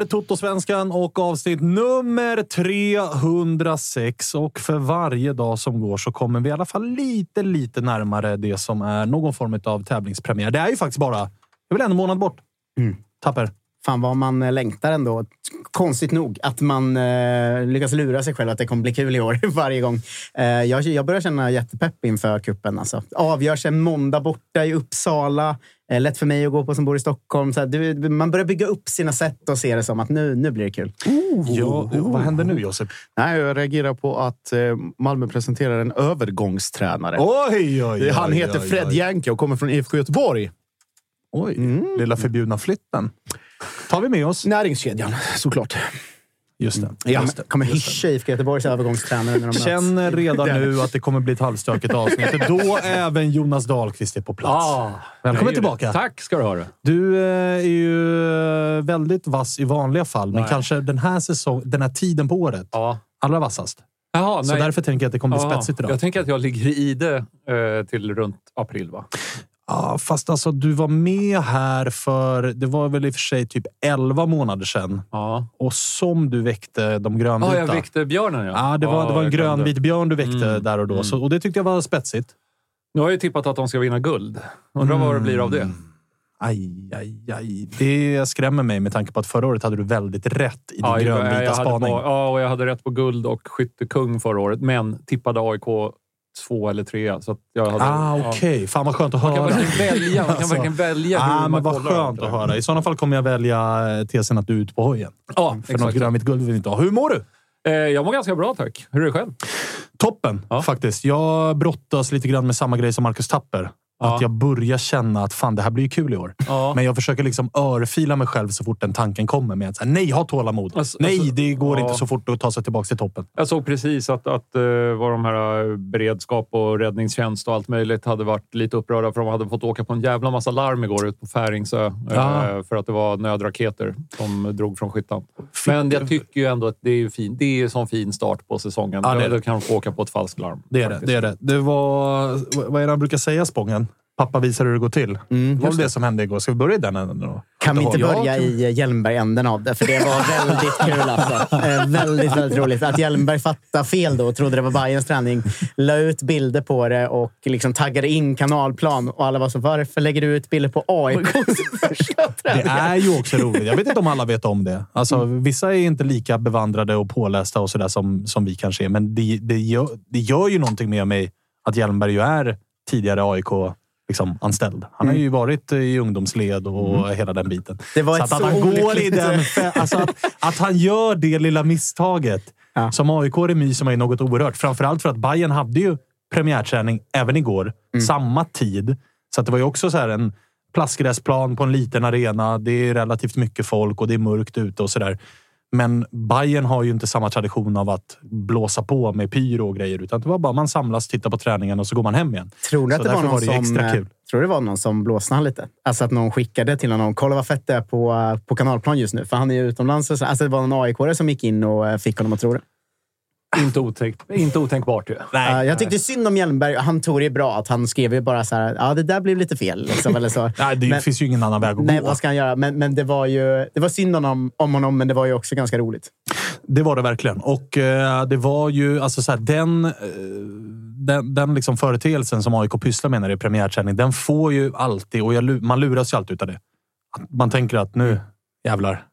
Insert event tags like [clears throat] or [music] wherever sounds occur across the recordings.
Är Toto-svenskan och avsnitt nummer 306. Och för varje dag som går så kommer vi i alla fall lite, lite närmare det som är någon form av tävlingspremiär. Det är ju faktiskt bara, det är väl en månad bort. Mm. Tapper. Fan vad man eh, längtar ändå. Konstigt nog att man eh, lyckas lura sig själv att det kommer bli kul i år [laughs] varje gång. Eh, jag, jag börjar känna jättepepp inför kuppen. Alltså. Avgörs en måndag borta i Uppsala. Eh, lätt för mig att gå på som bor i Stockholm. Så här, du, man börjar bygga upp sina sätt och se det som att nu, nu blir det kul. Ja, vad händer nu, Josip? Nej, jag reagerar på att eh, Malmö presenterar en övergångstränare. Oj, oj, oj. Han heter oj, Fred oj. Jänke och kommer från IFK Göteborg. Oj, lilla förbjudna flytten. Tar vi med oss. Näringskedjan, såklart. Just det. Jag Just det. kommer hyscha IFK Göteborgs övergångstränare när de möts. Känner redan nu att det kommer bli ett halvstökigt avsnitt. [laughs] Då även Jonas Dahlqvist är på plats. Ah, Välkommen tillbaka. det. Tack ska du ha. det. Du eh, är ju eh, väldigt vass i vanliga fall, men Nej. kanske den här, säsong, den här tiden på året Ja. allra vassast. Jaha, Så nej. därför tänker jag att det kommer bli Ja, spetsigt idag. Jag tänker att jag ligger i det eh, till runt april. va? Ja, fast alltså, du var med här för, det var väl i och för sig typ 11 månader sedan. Ja. Och som du väckte de grönvita. Ja, jag väckte björnen. Ja, Ja, det var, det var en jag grönvit björn du väckte Mm. där och då. Mm. Så, och det tyckte jag var spetsigt. Nu har jag ju tippat att de ska vinna guld. Undrar vad det blir av det. Aj, aj, aj. Det skrämmer mig med tanke på att förra året hade du väldigt rätt i din Ja, jag, grönvita jag hade spaning. på, ja, och jag hade rätt på guld och skyttekung förra året, men tippade AIK två eller trea. Så jag hade, Ah, ja. okej. Fan vad skönt att Man kan höra. verkligen välja, man kan Alltså. verkligen välja hur Ah, man men vad skönt att höra. I sådana fall kommer jag välja eh, tesen att du är ute på hojen. Ja, För något exakt. grönvitt guld vill vi inte ha. Hur mår du? Eh, jag mår ganska bra, tack. Hur är det själv? Toppen, Ja. faktiskt. Jag brottas lite grann med samma grej som Marcus Tapper. Ja. Att jag börjar känna att fan, det här blir ju kul i år. Ja. Men jag försöker liksom örfila mig själv så fort den tanken kommer. Med att säga, nej, ha tålamod. Alltså- nej, alltså, det går ja. inte så fort att ta sig tillbaka till toppen. Jag såg precis att, att uh, var de här eh, beredskap och räddningstjänst och allt möjligt hade varit lite upprörda för de hade fått åka på en jävla massa larm igår ute på Färingsö. eh, för att det var nödraketer som drog från skyttan. Men jag tycker ju ändå att det är fin, det är en sån fin start på säsongen. Ja, det det. Kan de få åka på ett falskt larm. Det är det. Det, är det. det var... Vad är det han brukar säga, Spången? Pappa visar hur det går till. Mm, det var det det. som hände igår. Ska vi börja i den änden då? Kan vi inte hålla. börja i Hjelmberg-änden av det? För det var väldigt kul. [laughs] Alltså. Eh, väldigt, väldigt roligt. Att Hjelmberg fattade fel då och trodde det var Bayerns träning. La ut bilder på det och liksom taggade in kanalplan. Och alla var så, varför lägger du ut bilder på AIKs [laughs] första Det träning? är ju också roligt. Jag vet inte om alla vet om det. Alltså, Vissa är inte lika bevandrade och pålästa och sådär som, som vi kanske är. Men det, det, gör, det gör ju någonting med mig att Hjelmberg ju är tidigare AIK liksom, anställd. Han har ju varit i ungdomsled och hela den biten. Det var så ett att, så att han går i den... [laughs] Alltså att, att han gör det lilla misstaget. Ja. Som AIK-remy som är något oerhört. Framförallt för att Bayern hade ju premiärträning även igår. Samma tid. Så det var ju också så en plastgräsplan på en liten arena. Det är relativt mycket folk och det är mörkt ute och sådär. Men Bayern har ju inte samma tradition av att blåsa på med pyro och grejer. Utan det var bara man samlas, tittar på träningen och så går man hem igen. Tror du att Så det var någon var det som... extra eh, kul. Tror det var någon som blåsnade lite? Alltså att någon skickade till honom. Kolla vad fett det är på, eh, på kanalplan just nu. För han är ju utomlands. Alltså det var någon aik som gick in och eh, fick honom att tro det. Inte, otänk, inte otänkbart ju. Uh, jag tyckte synd om Hjelmberg. Han tog det bra. Att han skrev ju bara så här, ja det där blev lite fel. Liksom, eller så. [laughs] Nej, det Men- finns ju ingen annan väg att Nej, gå. vad ska han göra? Men, men det var ju det var synd om, om honom, men det var ju också ganska roligt. Det var det verkligen. Och eh, det var ju alltså så här, den, eh, den, den liksom företeelsen som AIK pysslar med när det är premiärträning. Den får ju alltid, och jag, man luras ju alltid utav det. Man tänker att nu jävlar.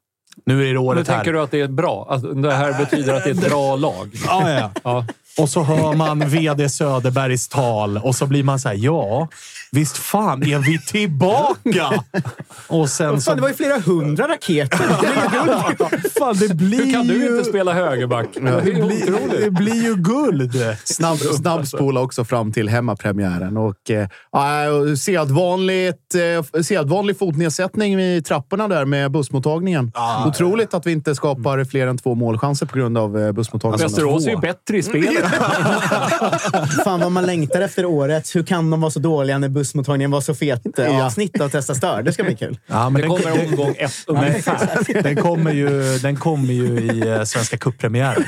Nu är det året här. tänker du att det är bra? Att det här betyder att det är ett bra lag? Ja, ja. Ja. Och så hör man VD Söderbergs tal och så blir man så här, ja, visst fan är vi tillbaka? [laughs] Och sen så... Fan, det var ju flera hundra raketer. Det är guld. Fan, det blir Hur kan du ju... inte spela högerback? Det det, blir, det blir ju guld. Snabb, snabbspola också fram till hemmapremiären och eh, ja, och se att vanligt, eh, se att vanlig fotnedsättning i trapporna där med bussmottagningen. Otroligt att vi inte skapar fler än två målchanser på grund av eh, bussmottagningen. Västerås är ju bättre i spelet. [laughs] Fan vad man längtar efter året. Hur kan de vara så dåliga när bussmottagningen var så fet? eh, Avsnitt av Testa Stör. Det ska bli kul. Ja, men Det den- kommer omgång ett ungefär. Den kommer ju, den kommer ju i eh, Svenska cuppremiären.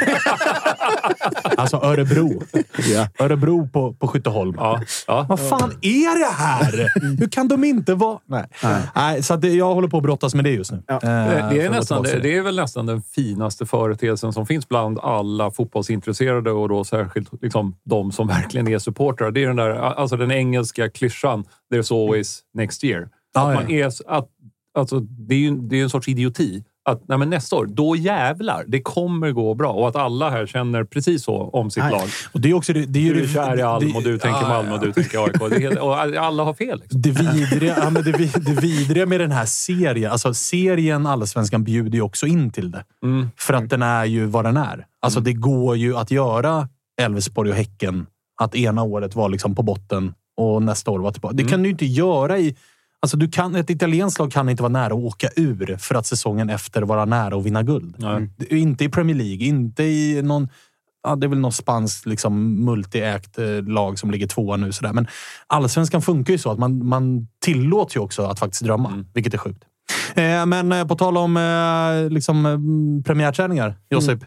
[laughs] Alltså Örebro. Ja. Örebro på, på Skytteholm. Ja, ja. Vad fan är det här? Hur kan de inte vara... Nej. Nej. så att det, jag håller på att brottas med det just nu. Ja. Eh, Det är, nästan, det, det är väl nästan den finaste företeelsen som finns bland alla fotbollsintresserade och då särskilt liksom, de som verkligen är supportrar. Det är den där, alltså den engelska klyschan “There's always next year”. Att man är, att, alltså, det är ju det är en sorts idioti. Att nej, men nästa år, då jävlar, det kommer gå bra. Och att alla här känner precis så om sitt Nej. lag. Och det är också det, det är ju Du är kär i Alm och du tänker ja, Malmö och du tänker AIK. Helt, och alla har fel. Liksom. Det vidriga, ja, men det, det vidriga med den här serien, alltså serien Allsvenskan bjuder ju också in till det. Mm. För att den är ju vad den är. Alltså det går ju att göra Elfsborg och Häcken att ena året var liksom på botten och nästa år var tillbaka. Det kan du ju inte göra i... Alltså du kan, ett italienskt lag kan inte vara nära att åka ur för att säsongen efter vara nära att vinna guld. Det- Inte i Premier League, inte i någon... Ja, det är väl något spanskt liksom, multi-ägt eh, lag som ligger tvåa nu. Sådär. Men allsvenskan funkar ju så att man, man tillåts ju också att faktiskt drömma, vilket är sjukt. Eh, men eh, på tal om eh, liksom, premiärträningar, Josip.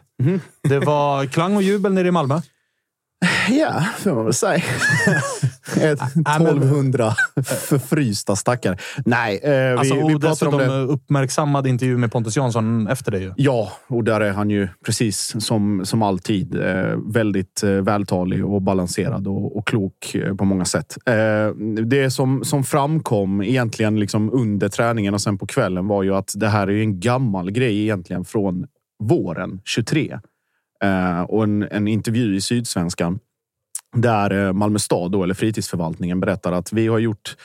Det var klang och jubel nere i Malmö. Ja, får man väl säga. [laughs] Ett 1200 förfrysta stackare. Nej, eh, vi, Alltså, vi pratar dessutom om det. uppmärksammad intervju med Pontus Jansson efter det. Ju. Ja, och där är han ju precis som, som alltid eh, väldigt eh, vältalig och balanserad och, och klok på många sätt. Det som, som framkom egentligen liksom under träningen och sen på kvällen var ju att det här är en gammal grej egentligen från våren 23. Eh, och en, en intervju i Sydsvenskan där eh, Malmö stad, då, eller fritidsförvaltningen, berättar att vi har gjort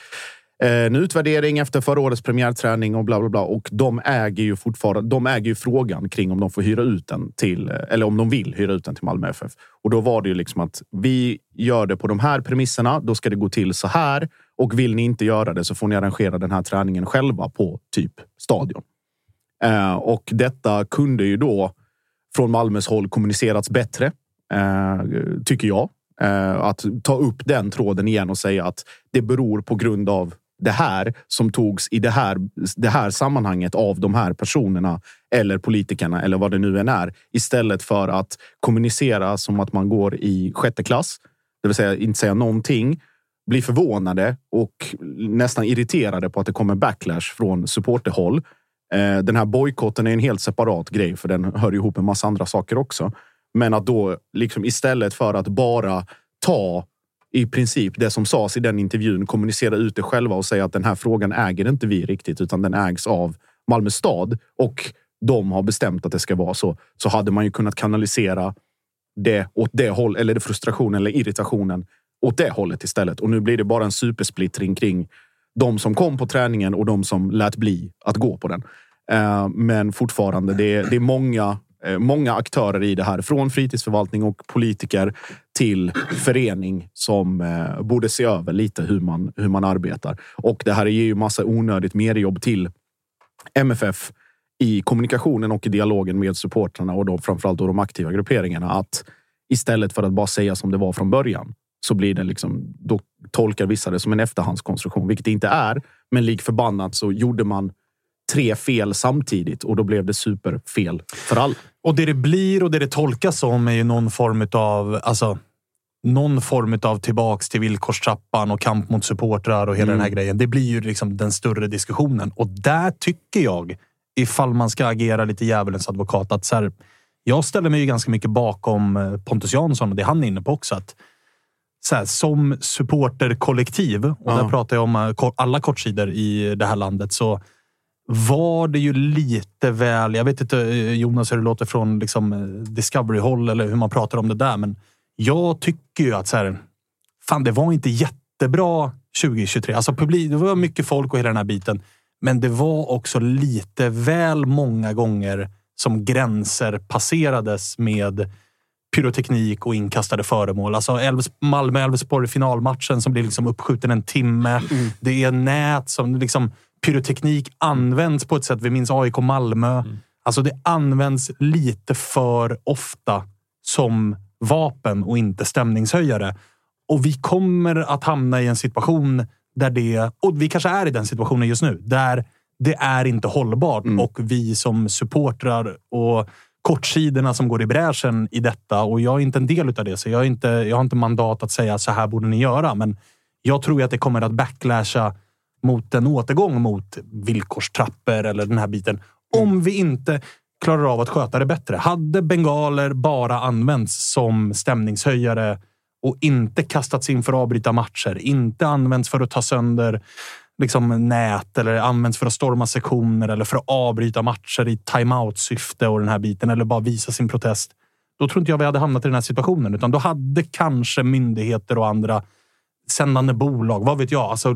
eh, en utvärdering efter förra årets premiärträning och bla bla bla. Och de äger ju fortfarande. De äger ju frågan kring om de får hyra ut den till eh, eller om de vill hyra ut den till Malmö FF. Och då var det ju liksom att vi gör det på de här premisserna. Då ska det gå till så här och vill ni inte göra det så får ni arrangera den här träningen själva på typ stadion. Och detta kunde ju då från Malmös håll kommunicerats bättre, eh, tycker jag. Eh, att ta upp den tråden igen och säga att det beror på grund av det här som togs i det här, det här sammanhanget av de här personerna eller politikerna eller vad det nu än är. Istället för att kommunicera som att man går i sjätte klass, det vill säga inte säga någonting blir förvånade och nästan irriterade på att det kommer backlash från supporterhåll. Eh, den här bojkotten är en helt separat grej, för den hör ihop med massa andra saker också. Men att då liksom istället för att bara ta i princip det som sades i den intervjun, kommunicera ut det själva och säga att den här frågan äger inte vi riktigt, utan den ägs av Malmö stad och de har bestämt att det ska vara så. Så hade man ju kunnat kanalisera det åt det håll eller frustrationen eller irritationen åt det hållet istället. Och nu blir det bara en supersplittring kring de som kom på träningen och de som lät bli att gå på den. Eh, men fortfarande, det är, det är många, eh, många aktörer i det här. Från fritidsförvaltning och politiker till förening som eh, borde se över lite hur man, hur man arbetar. Och det här ger ju massa onödigt merjobb till MFF i kommunikationen och i dialogen med supportrarna och då framförallt då de aktiva grupperingarna. Att istället för att bara säga som det var från början så blir det liksom, då tolkar vissa det som en efterhandskonstruktion, vilket det inte är. Men lik förbannat så gjorde man tre fel samtidigt och då blev det superfel för alla. Och det det blir och det det tolkas som är ju någon form av alltså, någon form av tillbaks till villkorstrappan och kamp mot supportrar och hela Mm. den här grejen. Det blir ju liksom den större diskussionen och där tycker jag, ifall man ska agera lite djävulens advokat, att så här, jag ställer mig ju ganska mycket bakom eh, Pontus Jansson och det han är inne på också. Att så här, som supporterkollektiv, och Ja. där pratar jag om eh, alla kortsidor i det här landet, så var det ju lite väl... Jag vet inte eh, Jonas hur det låter från liksom, eh, Discovery-håll eller hur man pratar om det där, men jag tycker ju att så här, fan, det var inte jättebra 2023. Alltså publik, det var mycket folk och hela den här biten, men det var också lite väl många gånger som gränser passerades med pyroteknik och inkastade föremål. Alltså Elfs- Malmö-Elfsborg finalmatchen som blir liksom uppskjuten en timme. Det är nät som liksom pyroteknik används på ett sätt. Vi minns AIK Malmö. Alltså det används lite för ofta som vapen och inte stämningshöjare. Och vi kommer att hamna i en situation där det, och vi kanske är i den situationen just nu, där det är inte hållbart och vi som supportrar och kortsidorna som går i bräschen i detta och jag är inte en del av det, så jag, är inte, jag har inte mandat att säga så här borde ni göra. Men jag tror att det kommer att backlasha mot en återgång mot villkorstrappor eller den här biten. Om vi inte klarar av att sköta det bättre. Hade bengaler bara använts som stämningshöjare och inte kastats in för att avbryta matcher, inte använts för att ta sönder liksom, nät eller används för att storma sektioner eller för att avbryta matcher i timeout-syfte och den här biten eller bara visa sin protest. Då tror inte jag vi hade hamnat i den här situationen, utan då hade kanske myndigheter och andra sändande bolag, vad vet jag, alltså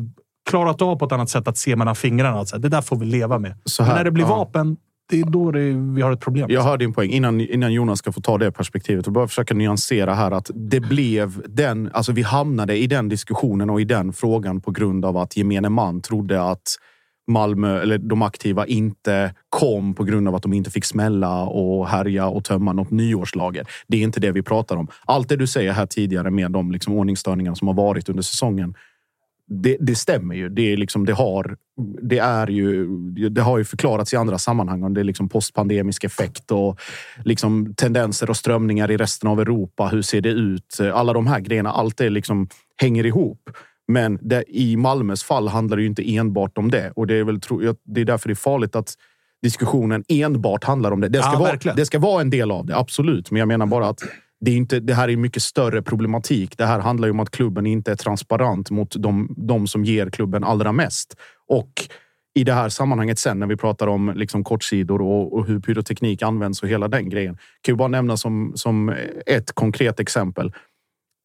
klarat av på ett annat sätt att se mellan fingrarna. Alltså, det där får vi leva med. Så Men här, när det blir ja. vapen, det är då det, vi har ett problem. Jag hör din poäng. Innan, innan Jonas ska få ta det perspektivet och bara försöka nyansera här att det blev den, alltså vi hamnade i den diskussionen och i den frågan på grund av att gemene man trodde att Malmö, eller de aktiva, inte kom på grund av att de inte fick smälla och härja och tömma något nyårslager. Det är inte det vi pratar om. Allt det du säger här tidigare med de liksom ordningsstörningar som har varit under säsongen. Det, det stämmer ju. Det, är liksom, det, har, det, är ju, det har ju förklarats i andra sammanhang om det är liksom postpandemisk effekt och liksom tendenser och strömningar i resten av Europa. Hur ser det ut? Alla de här grejerna, allt det liksom hänger ihop. Men det, i Malmös fall handlar det ju inte enbart om det. Och det är, väl, det är därför det är farligt att diskussionen enbart handlar om det. Det ska, Ja, vara, det ska vara en del av det, absolut. Men jag menar bara att det, är inte, det här är mycket större problematik. Det här handlar ju om att klubben inte är transparent mot de, de som ger klubben allra mest. Och i det här sammanhanget sen när vi pratar om liksom kortsidor och, och hur pyroteknik används och hela den grejen. Kan jag bara nämna som, som ett konkret exempel.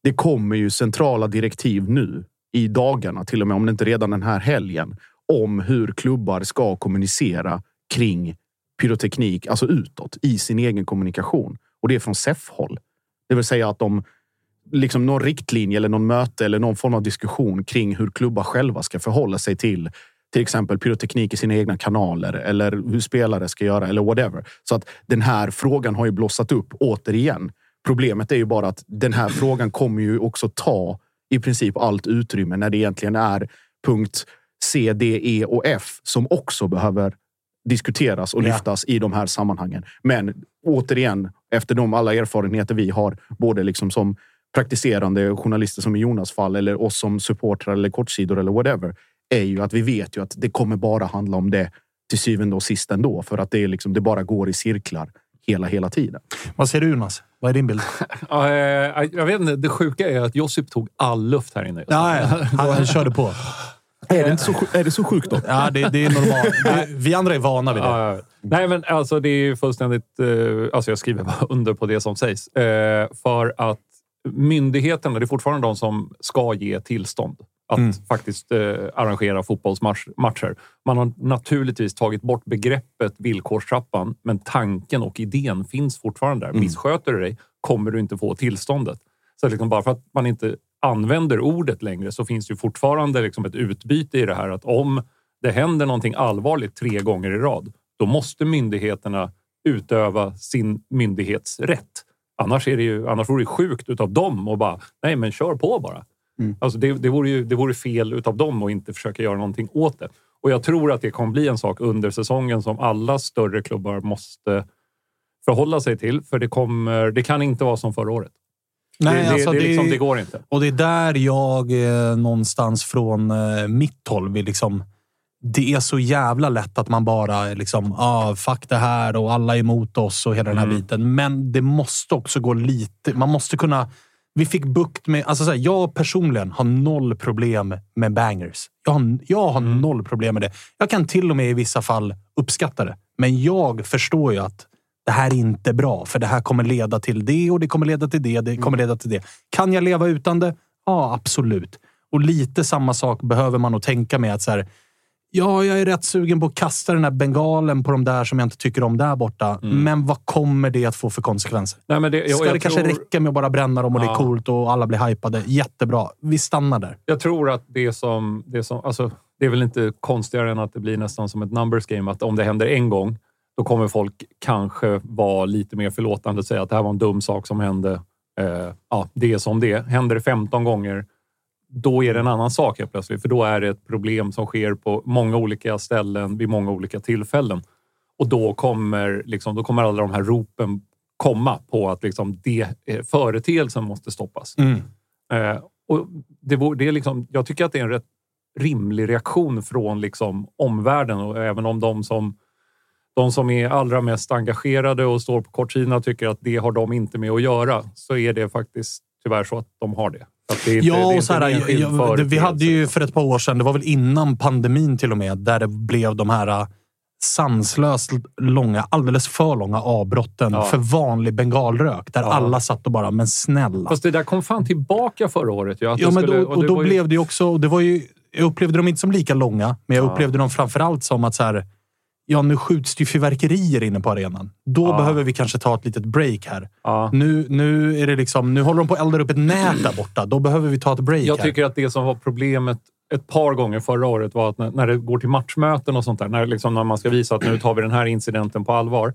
Det kommer ju centrala direktiv nu i dagarna, till och med om det inte redan den här helgen, om hur klubbar ska kommunicera kring pyroteknik, alltså utåt i sin egen kommunikation. Och det är från SEF-håll. Det vill säga att de liksom någon riktlinje eller någon möte eller någon form av diskussion kring hur klubbar själva ska förhålla sig till till exempel pyroteknik i sina egna kanaler eller hur spelare ska göra eller whatever. Så att den här frågan har ju blossat upp återigen. Problemet är ju bara att den här frågan kommer ju också ta i princip allt utrymme när det egentligen är punkt C, D, E och F som också behöver diskuteras och Ja. lyftas i de här sammanhangen. Men återigen, efter de alla erfarenheter vi har, både liksom som praktiserande journalister som i Jonas fall eller oss som supportrar eller kortsidor eller whatever är ju att vi vet ju att det kommer bara handla om det till syvende och sist ändå för att det är liksom det bara går i cirklar hela, hela tiden. Vad säger du Jonas? Vad är din bild? [laughs] Ja, eh, jag vet inte, det sjuka är att Josip tog all luft här inne. just nu. Ja, ja. Han, han körde på. [laughs] Är det, inte så, är det så sjukt då? Ja, det, det är normalt. [laughs] Vi andra är vana vid det. Ja, ja. Nej, men alltså det är ju fullständigt... Eh, alltså jag skriver bara [laughs] under på det som sägs. Eh, för att myndigheterna, det är fortfarande de som ska ge tillstånd att Mm. faktiskt eh, arrangera fotbollsmatcher. Man har naturligtvis tagit bort begreppet villkorstrappan, men tanken och idén finns fortfarande där. Missköter du dig kommer du inte få tillståndet. Så liksom bara för att man inte använder ordet längre så finns ju fortfarande liksom ett utbyte i det här att om det händer någonting allvarligt tre gånger i rad, då måste myndigheterna utöva sin myndighetsrätt. Annars, är det ju, annars vore det sjukt utav dem och bara, nej men kör på bara. Alltså det, det, vore ju, det vore fel utav dem att inte försöka göra någonting åt det. Och jag tror att det kommer bli en sak under säsongen som alla större klubbar måste förhålla sig till. För det, kommer, det kan inte vara som förra året. Nej, det, alltså det, det- liksom, det går inte. Och det är där jag eh, någonstans från eh, mitt håll vill liksom... Det är så jävla lätt att man bara liksom, ah, fuck det här och alla är emot oss och hela den här Mm. biten. Men det måste också gå lite... Man måste kunna... Vi fick bukt med... Alltså så här, jag personligen har noll problem med bangers. Jag har, jag har Mm. noll problem med det. Jag kan till och med i vissa fall uppskatta det. Men jag förstår ju att det här är inte bra, för det här kommer leda till det och det kommer leda till det. Det kommer leda till det. Kan jag leva utan det? Ja, absolut. Och lite samma sak behöver man nog tänka med att så här, ja, jag är rätt sugen på att kasta den här bengalen på de där som jag inte tycker om där borta. Men vad kommer det att få för konsekvenser? Nej, men det, jag, Ska jag det kanske tror- räcka med att bara bränna dem och det är Ja. coolt och alla blir hypade? Jättebra. Vi stannar där. Jag tror att det som, det som... Alltså, det är väl inte konstigare än att det blir nästan som ett numbers game. Att om det händer en gång, då kommer folk kanske vara lite mer förlåtande och säga att det här var en dum sak som hände. Eh, ja, det är som det är. Händer det 15 gånger, då är det en annan sak helt plötsligt. För då är det ett problem som sker på många olika ställen vid många olika tillfällen. Och då kommer, liksom, då kommer alla de här ropen komma på att liksom, det, eh, företeelsen måste stoppas. Eh, och det, vore- det är liksom, jag tycker att det är en rätt rimlig reaktion från liksom omvärlden och även om de som, de som är allra mest engagerade och står på kortsidan tycker att det har de inte med att göra så är det faktiskt tyvärr så att de har det. Ja, och så här, jag, vi hade ju för ett par år sedan, det var väl innan pandemin till och med, där det blev de här äh, sanslöst långa, alldeles för långa avbrotten Ja. för vanlig bengalrök. Där Ja. alla satt och bara, men snälla. Fast det där kom fan tillbaka förra året. Ja, det men skulle- då, och det då var ju- blev det också... och Det var ju, jag upplevde dem inte som lika långa, men jag Ja. upplevde dem framförallt som att så här, ja, nu skjuts det ju fyrverkerier inne på arenan. Då Ja. behöver vi kanske ta ett litet break här. Ja. Nu, nu, är det liksom, nu håller de på att elda upp ett nät där borta. Då behöver vi ta ett break Jag här. tycker att det som var problemet ett par gånger förra året var att när, när det går till matchmöten och sånt där, när, liksom, när man ska visa att nu tar vi den här incidenten på allvar,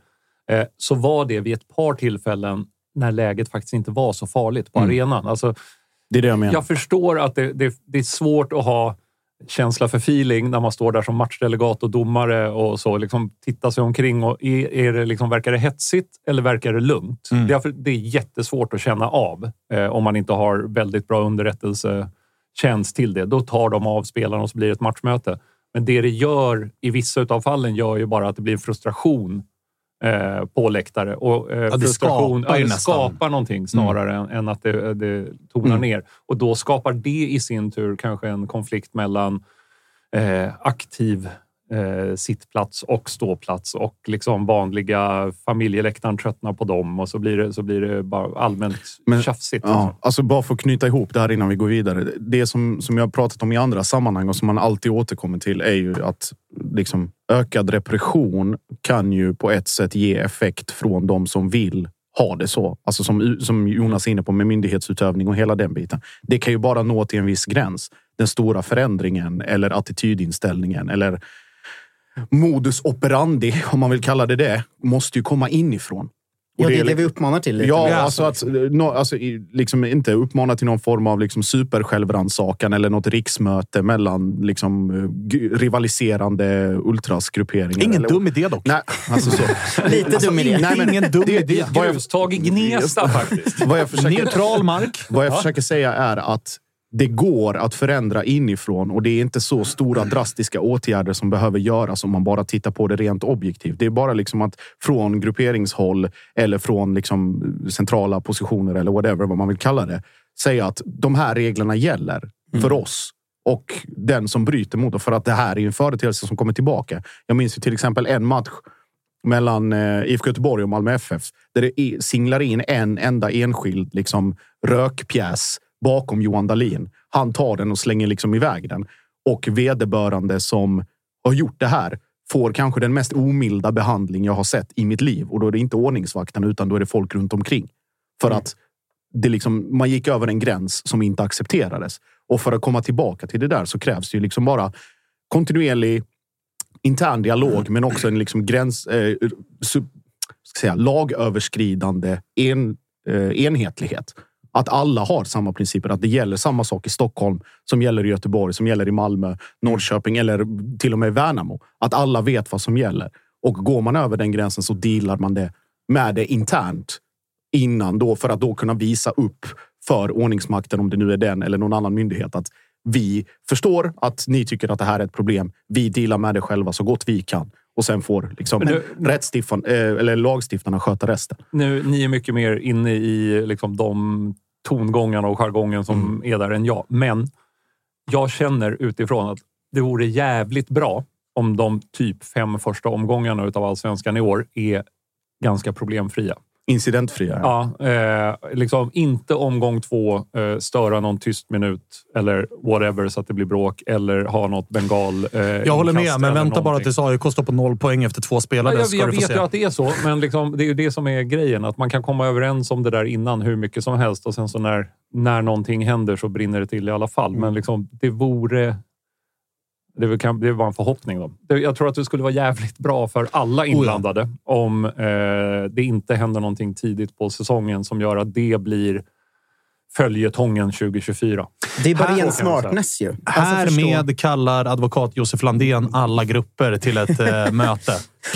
eh, så var det vid ett par tillfällen när läget faktiskt inte var så farligt på Mm. arenan. Alltså, Det är det jag menar. jag förstår att det, det, det är svårt att ha känsla för feeling när man står där som matchdelegat och domare och så. Liksom titta sig omkring. Och är, är det liksom, verkar det hetsigt eller verkar det lugnt? Mm. Det, är, det är jättesvårt att känna av eh, om man inte har väldigt bra underrättelsetjänst till det. Då tar de av spelarna och så blir det ett matchmöte. Men det det gör i vissa av fallen gör ju bara att det blir frustration eh, på läktare. Och, eh, det frustration skapar ja, det nästan. skapar någonting snarare än, än att det, det tonar Mm. ner. Och då skapar det i sin tur kanske en konflikt mellan eh, aktiv eh, sittplats och ståplats och liksom vanliga familjeläktaren tröttnar på dem och så blir det, så blir det bara allmänt Men- tjafsigt. Ja, alltså bara för att knyta ihop det här innan vi går vidare. Det som, som jag har pratat om i andra sammanhang och som man alltid återkommer till är ju att liksom, ökad repression kan ju på ett sätt ge effekt från de som vill ha det så. Alltså som, som Jonas är inne på med myndighetsutövning och hela den biten. Det kan ju bara nå till en viss gräns. Den stora förändringen eller attitydinställningen eller modus operandi, om man vill kalla det det, måste ju komma inifrån. Ja, det är det vi uppmanar till. Lite. Ja, Ja, alltså att no, alltså, liksom inte uppmana till någon form av liksom supersjälvrannsakan eller något riksmöte mellan liksom, eh, rivaliserande ultrasgrupperingar. Ingen eller, dum idé dock. Nej, alltså så. [laughs] Lite dum idé. nej, men Ingen dum det- idé. vad jag- Grustag i Gnesta faktiskt. [laughs] Vad jag försöker, Neutral mark. vad jag försöker säga är att det går att förändra inifrån och det är inte så stora drastiska åtgärder som behöver göras om man bara tittar på det rent objektivt. Det är bara liksom att från grupperingshåll eller från liksom centrala positioner eller whatever vad man vill kalla det säga att de här reglerna gäller för oss och den som bryter mot dem. För att det här är en företeelse som kommer tillbaka. Jag minns ju till exempel en match mellan eh, IFK Göteborg och Malmö FF där det singlar in en enda enskild liksom, rökpjäs bakom Johan Dahlin. Han tar den och slänger liksom iväg den. Och vederbörande som har gjort det här får kanske den mest omilda behandling jag har sett i mitt liv. Och då är det inte ordningsvakten utan då är det folk runt omkring. För att det liksom, man gick över en gräns som inte accepterades. Och för att komma tillbaka till det där så krävs det ju liksom bara kontinuerlig intern dialog, men också en liksom gräns, eh, sub, ska säga, lagöverskridande en, eh, enhetlighet. Att alla har samma principer, att det gäller samma sak i Stockholm som gäller i Göteborg, som gäller i Malmö, Norrköping eller till och med Värnamo. Att alla vet vad som gäller. Och går man över den gränsen så dealar man det med det internt innan då för att då kunna visa upp för ordningsmakten, om det nu är den eller någon annan myndighet, att vi förstår att ni tycker att det här är ett problem. Vi dealar med det själva så gott vi kan och sen får liksom nu- eh, eller lagstiftarna sköta resten. Nu, ni är mycket mer inne i liksom, de tongångarna och jargongen som är där än jag. Men jag känner utifrån att det vore jävligt bra om de typ fem första omgångarna utav allsvenskan i år är ganska problemfria. Incidentfria. Ja, eh, liksom inte omgång två eh, störa någon tyst minut eller whatever så att det blir bråk eller ha något bengal. Eh, Jag håller med, men vänta bara tills AIK står på noll poäng efter två spelare. Ja, jag jag få vet se. ju att det är så, men liksom, det är ju det som är grejen. Att man kan komma överens om det där innan hur mycket som helst och sen så när, när någonting händer så brinner det till i alla fall. Mm. Men liksom, det vore... Det kan- det bara en förhoppning. Då. Jag tror att det skulle vara jävligt bra för alla inblandade om eh, det inte händer någonting tidigt på säsongen som gör att det blir följetongen 2024. Det är bara ren smartness ju. Alltså, förstå- Härmed kallar advokat Josef Landén alla grupper till ett eh, [laughs] möte.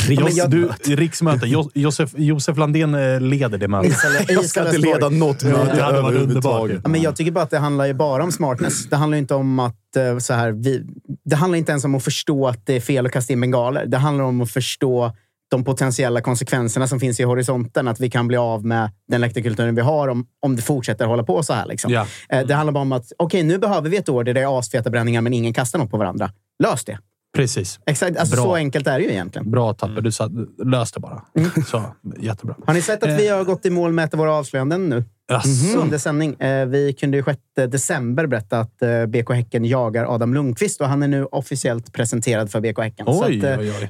Jos, jag- du, riksmöte. Jo, Josef, Josef Landén eh, leder det mötet. Jag ska inte leda något möte varit överhuvudtaget. Ja, men jag tycker bara att det handlar ju bara om smartness. Det handlar inte om att eh, så här, vi, Det handlar inte ens om att förstå att det är fel att kasta in bengaler. Det handlar om att förstå de potentiella konsekvenserna som finns i horisonten. Att vi kan bli av med den läktarkulturen vi har om, om det fortsätter hålla på så här. Liksom. Ja. Eh, Det handlar bara om att okej, nu behöver vi ett år där det är asfeta bränningar men ingen kastar något på varandra. Lös det. Precis. Exakt, alltså, Bra. så enkelt är det ju egentligen. Bra Tapper. Du sa, lös det bara. Så, jättebra. Har ni sett att vi har gått i mål med ett av våra avslöjanden nu? Jaså? under sändning. Eh, vi kunde ju 6 december berätta att eh, BK Häcken jagar Adam Lundqvist och han är nu officiellt presenterad för BK Häcken. Så Oj, att, eh, oj, oj.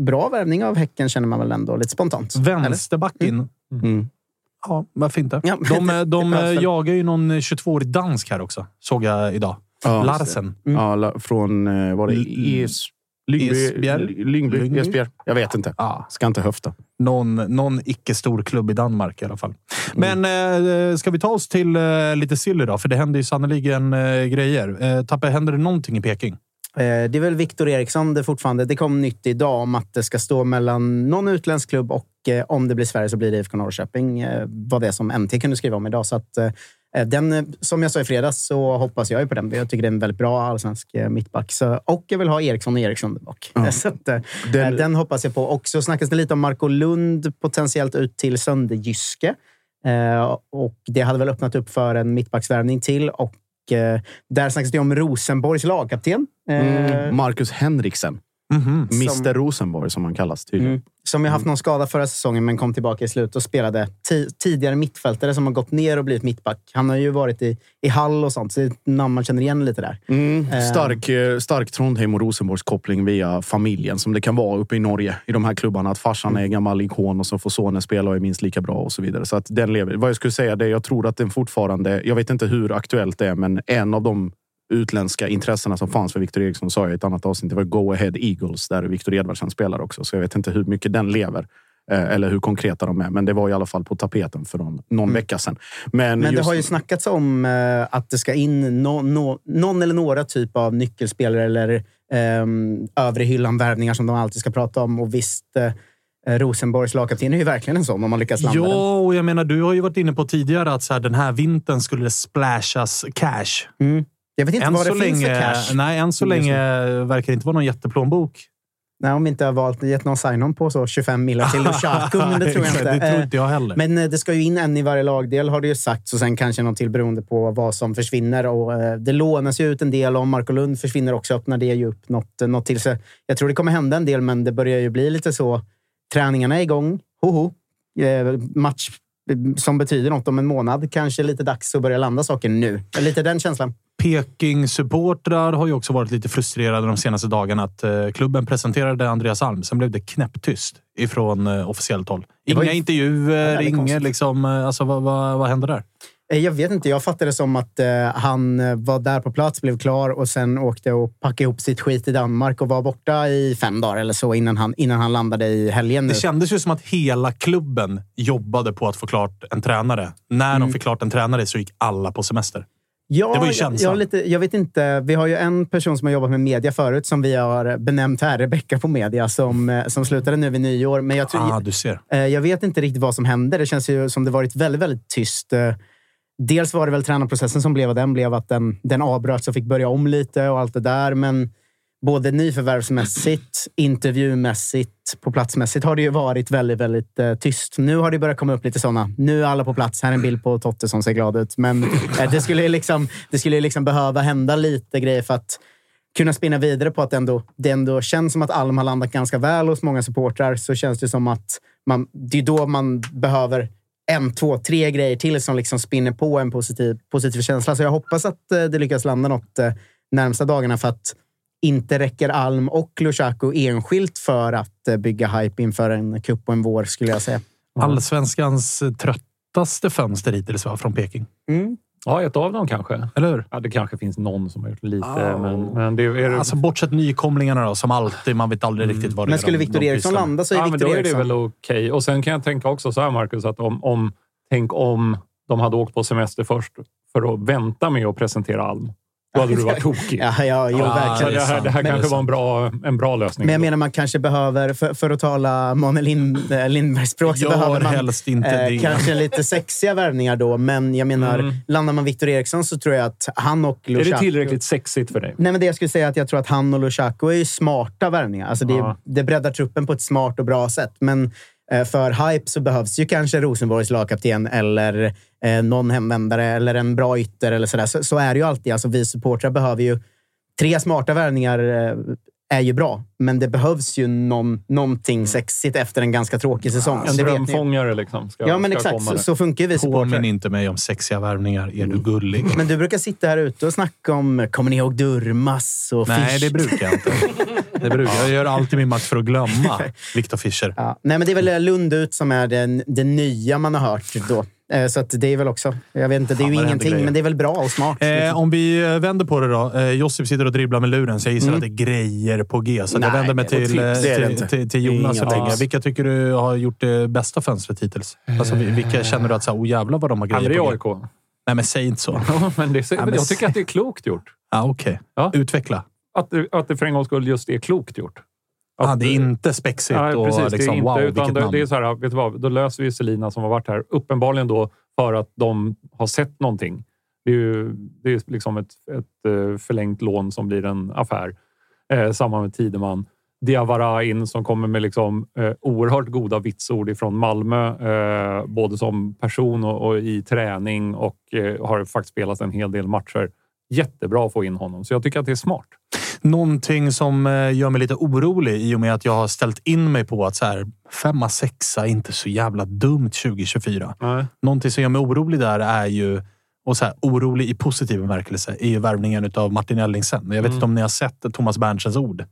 Eh, bra värvning av Häcken känner man väl ändå lite spontant. Vänsterbacken. Mm. Ja, varför inte? Ja, De, de jagar ju någon 22-årig dansk här också. Såg jag idag. Ja, Larsen. Ja, la- från... eh, Var det Es, Lyngby? Esbjerg? Jag vet inte. Ja, Ska inte höfta. någon, någon icke-stor klubb i Danmark i alla fall. Men eh, ska vi ta oss till eh, lite silly då? För det händer ju sannoliken eh, grejer. Eh, Tappe, händer det någonting i Peking? Eh, det är väl Viktor Eriksson det fortfarande. Det kom nytt idag om att det ska stå mellan någon utländsk klubb och eh, om det blir Sverige så blir det IFK Norrköping. Eh, var det som MT kunde skriva om idag. Så att, den, som jag sa i fredags så hoppas jag ju på den. Jag tycker det är en väldigt bra allsvensk mittback. Så, och jag vill ha Eriksson och Eriksson där bak. [laughs] Så att, Den- den, hoppas jag på. Och så snackas det lite om Marco Lund potentiellt ut till Sönderjyske. Och det hade väl öppnat upp för en mittbacksvärvning till. Och där snackas det om Rosenborgs lagkapten. Eh, Mm. Marcus Henriksen. Mhm. Mr Rosenborg som han kallas tydligen. Mm. Som ju haft någon skada förra säsongen men kom tillbaka i slut och spelade. Ti- tidigare mittfältare som har gått ner och blivit mittback. Han har ju varit i, i Hall och sånt, så det är ett namn man känner igen lite där. Mm. Eh. Stark, eh, stark Trondheim och Rosenborgs koppling via familjen som det kan vara uppe i Norge i de här klubbarna. Att farsan är gammal ikon och så får sonen spela och är minst lika bra och så vidare. Så att den lever. Vad jag skulle säga det jag tror att den fortfarande, jag vet inte hur aktuellt det är, men en av de utländska intressena som fanns för Victor Eriksson sa jag i ett annat avsnitt. Det var Go Ahead Eagles där Victor Edvardsen spelar också. Så jag vet inte hur mycket den lever. Eh, eller hur konkreta de är. Men det var i alla fall på tapeten för någon, någon Mm. vecka sedan. Men, Men det just, har ju snackats om eh, att det ska in nå- nå- någon eller några typ av nyckelspelare eller um, övre hyllan-värvningar som de alltid ska prata om. Och visst, eh, Rosenborgs lagkapten är ju verkligen en sån om man lyckas landa den. Ja, och jag menar, du har ju varit inne på tidigare att så här, den här vintern skulle det splashas cash. Mm. Jag vet inte Än vad det så, finns länge, för cash. nej, än så länge verkar det inte vara någon jätteplånbok. Nej, om vi inte har valt gett någon sign-on på så 25 miljoner till Lushaku, men det [laughs] tror jag inte. det tror Eh, inte jag heller. Men eh, det ska ju in en i varje lagdel har det ju sagts och sen kanske någon till beroende på vad som försvinner. Och, eh, det lånas ju ut en del. Om Marco Lund försvinner också öppnar det ju upp något, något till. Så jag tror det kommer hända en del, men det börjar ju bli lite så. Träningarna är igång. Hoho. Eh, match eh, som betyder något om en månad. Kanske lite dags att börja landa saker nu. Lite den känslan. Peking-supportrar har ju också varit lite frustrerade de senaste dagarna att eh, klubben presenterade Andreas Alm. Sen blev det knäpptyst ifrån eh, officiellt håll. Inga ju intervjuer, inget liksom... eh, Alltså, vad, vad, vad hände där? Eh, Jag vet inte. Jag fattade det som att eh, han eh, var där på plats, blev klar och sen åkte och packade ihop sitt skit i Danmark och var borta i fem dagar eller så innan han, innan han landade i helgen. Nu. Det kändes ju som att hela klubben jobbade på att få klart en tränare. När Mm. de fick klart en tränare så gick alla på semester. Ja, Det var ju jag, känslan. jag, lite, jag vet inte. Vi har ju en person som har jobbat med media förut som vi har benämnt här, Rebecka på media, som, eh, som slutade nu vid nyår. Men jag, tror, Ah, du ser. eh, jag vet inte riktigt vad som hände. Det känns ju som det varit väldigt, väldigt tyst. Dels var det väl tränarprocessen som blev vad den blev, att den, den avbröts och fick börja om lite och allt det där. Men både nyförvärvsmässigt, intervjumässigt, på platsmässigt har det ju varit väldigt, väldigt eh, tyst. Nu har det börjat komma upp lite sådana. Nu är alla på plats. Här är en bild på Totte som ser glad ut. Men eh, det skulle ju liksom, det skulle liksom behöva hända lite grejer för att kunna spinna vidare på att ändå, det ändå känns som att Alm har landat ganska väl hos många supportrar. Så känns det som att man, det är då man behöver en, två, tre grejer till som liksom spinner på en positiv, positiv känsla. Så jag hoppas att eh, det lyckas landa något eh, närmsta dagarna för att inte räcker Alm och Lushaku enskilt för att eh, bygga hype inför en cup och en vår, skulle jag säga. Allsvenskans tröttaste fönster hittills från Peking. Ja, ett av dem kanske. Eller hur? Ja, det kanske finns någon som har gjort lite, Ja. men, men det är... Alltså bortsett nykomlingarna då, som alltid. Man vet aldrig riktigt vad det Men är skulle de- Victor Eriksson landa så är ja, men Victor då är det väl okej. Och sen kan jag tänka också så här, Marcus, att om, om, tänk om de hade åkt på semester först för att vänta med att presentera Alm. Då hade du varit [laughs] tokig. Ja, ja, jo, Ja, verkligen. det det är här, det här Men- kanske var en bra, en bra lösning. Men jag ändå. menar, man kanske behöver, för, för att tala Måne Lind, äh, Lindbergs språk, så behöver man helst inte eh, det. kanske lite sexiga värvningar då. Men jag menar, Mm. landar man Victor Eriksson så tror jag att han och är Lushaku... det tillräckligt sexigt för dig? Nej, men det jag skulle säga är att jag tror att han och Lushaku är ju smarta värvningar. Alltså det, Ja. det breddar truppen på ett smart och bra sätt. Men eh, för hype så behövs ju kanske Rosenborgs lagkapten eller eh, någon hemvändare eller en bra ytter eller sådär. Så, så är det ju alltid. Alltså, vi supportrar behöver ju... Tre smarta värvningar eh, är ju bra, men det behövs ju någon, någonting sexigt efter en ganska tråkig säsong. En Det drömfångare liksom. Ska, Ja, men ska exakt. komma Så, så funkar ju vi Påminn supportrar. inte mig om sexiga värvningar. Är du gullig? Men du brukar sitta här ute och snacka om, kommer ni ihåg Durmas och Nej, Fisch? [laughs] det brukar jag inte. Det brukar. Jag gör alltid min makt för att glömma [laughs] Viktor Fischer. Ja. Nej, men det är väl Lund ut som är den, det nya man har hört då. Eh, Så att det är väl också... Jag vet inte, det är ju ingenting, grejer. men det är väl bra och smart. Eh, liksom. om vi eh, vänder på det då. Eh, Josip sitter och dribblar med luren, så jag gissar Mm. att det är grejer på G. Så jag Nej, vänder mig till, eh, till, inte. till, till Jonas så länge. Vilka tycker du har gjort det bästa fönstret hittills? Alltså, vi- vilka känner du att så här, oh jävlar vad de har grejer det är på? AIK. Nej, men säg inte så. [laughs] Men det, men jag tycker att det är klokt gjort. Ja, Okej. Ja. Utveckla. Att, det- att det för en gångs skull just är klokt gjort. Att, Ah, det är inte spexigt Nej, och precis. Det är liksom, inte, wow, utan det, det är så här, vet du vad? Då löser vi Selina som har varit här. Uppenbarligen då för att de har sett någonting. Det är ju det är liksom ett, ett eh, förlängt lån som blir en affär. Eh, samma med Tideman. Diawara in som kommer med liksom, eh, oerhört goda vitsord ifrån Malmö. Eh, både som person och, och i träning och eh, har faktiskt spelat en hel del matcher. Jättebra att få in honom, så jag tycker att det är smart. Någonting som eh, gör mig lite orolig i och med att jag har ställt in mig på att så här, femma, sexa är inte så jävla dumt 2024. Nej. Någonting som gör mig orolig där är ju, och så här, orolig i positiv bemärkelse, är ju värvningen av Martin Ellingsen. Jag vet Mm. inte om ni har sett Thomas Berntsens ord,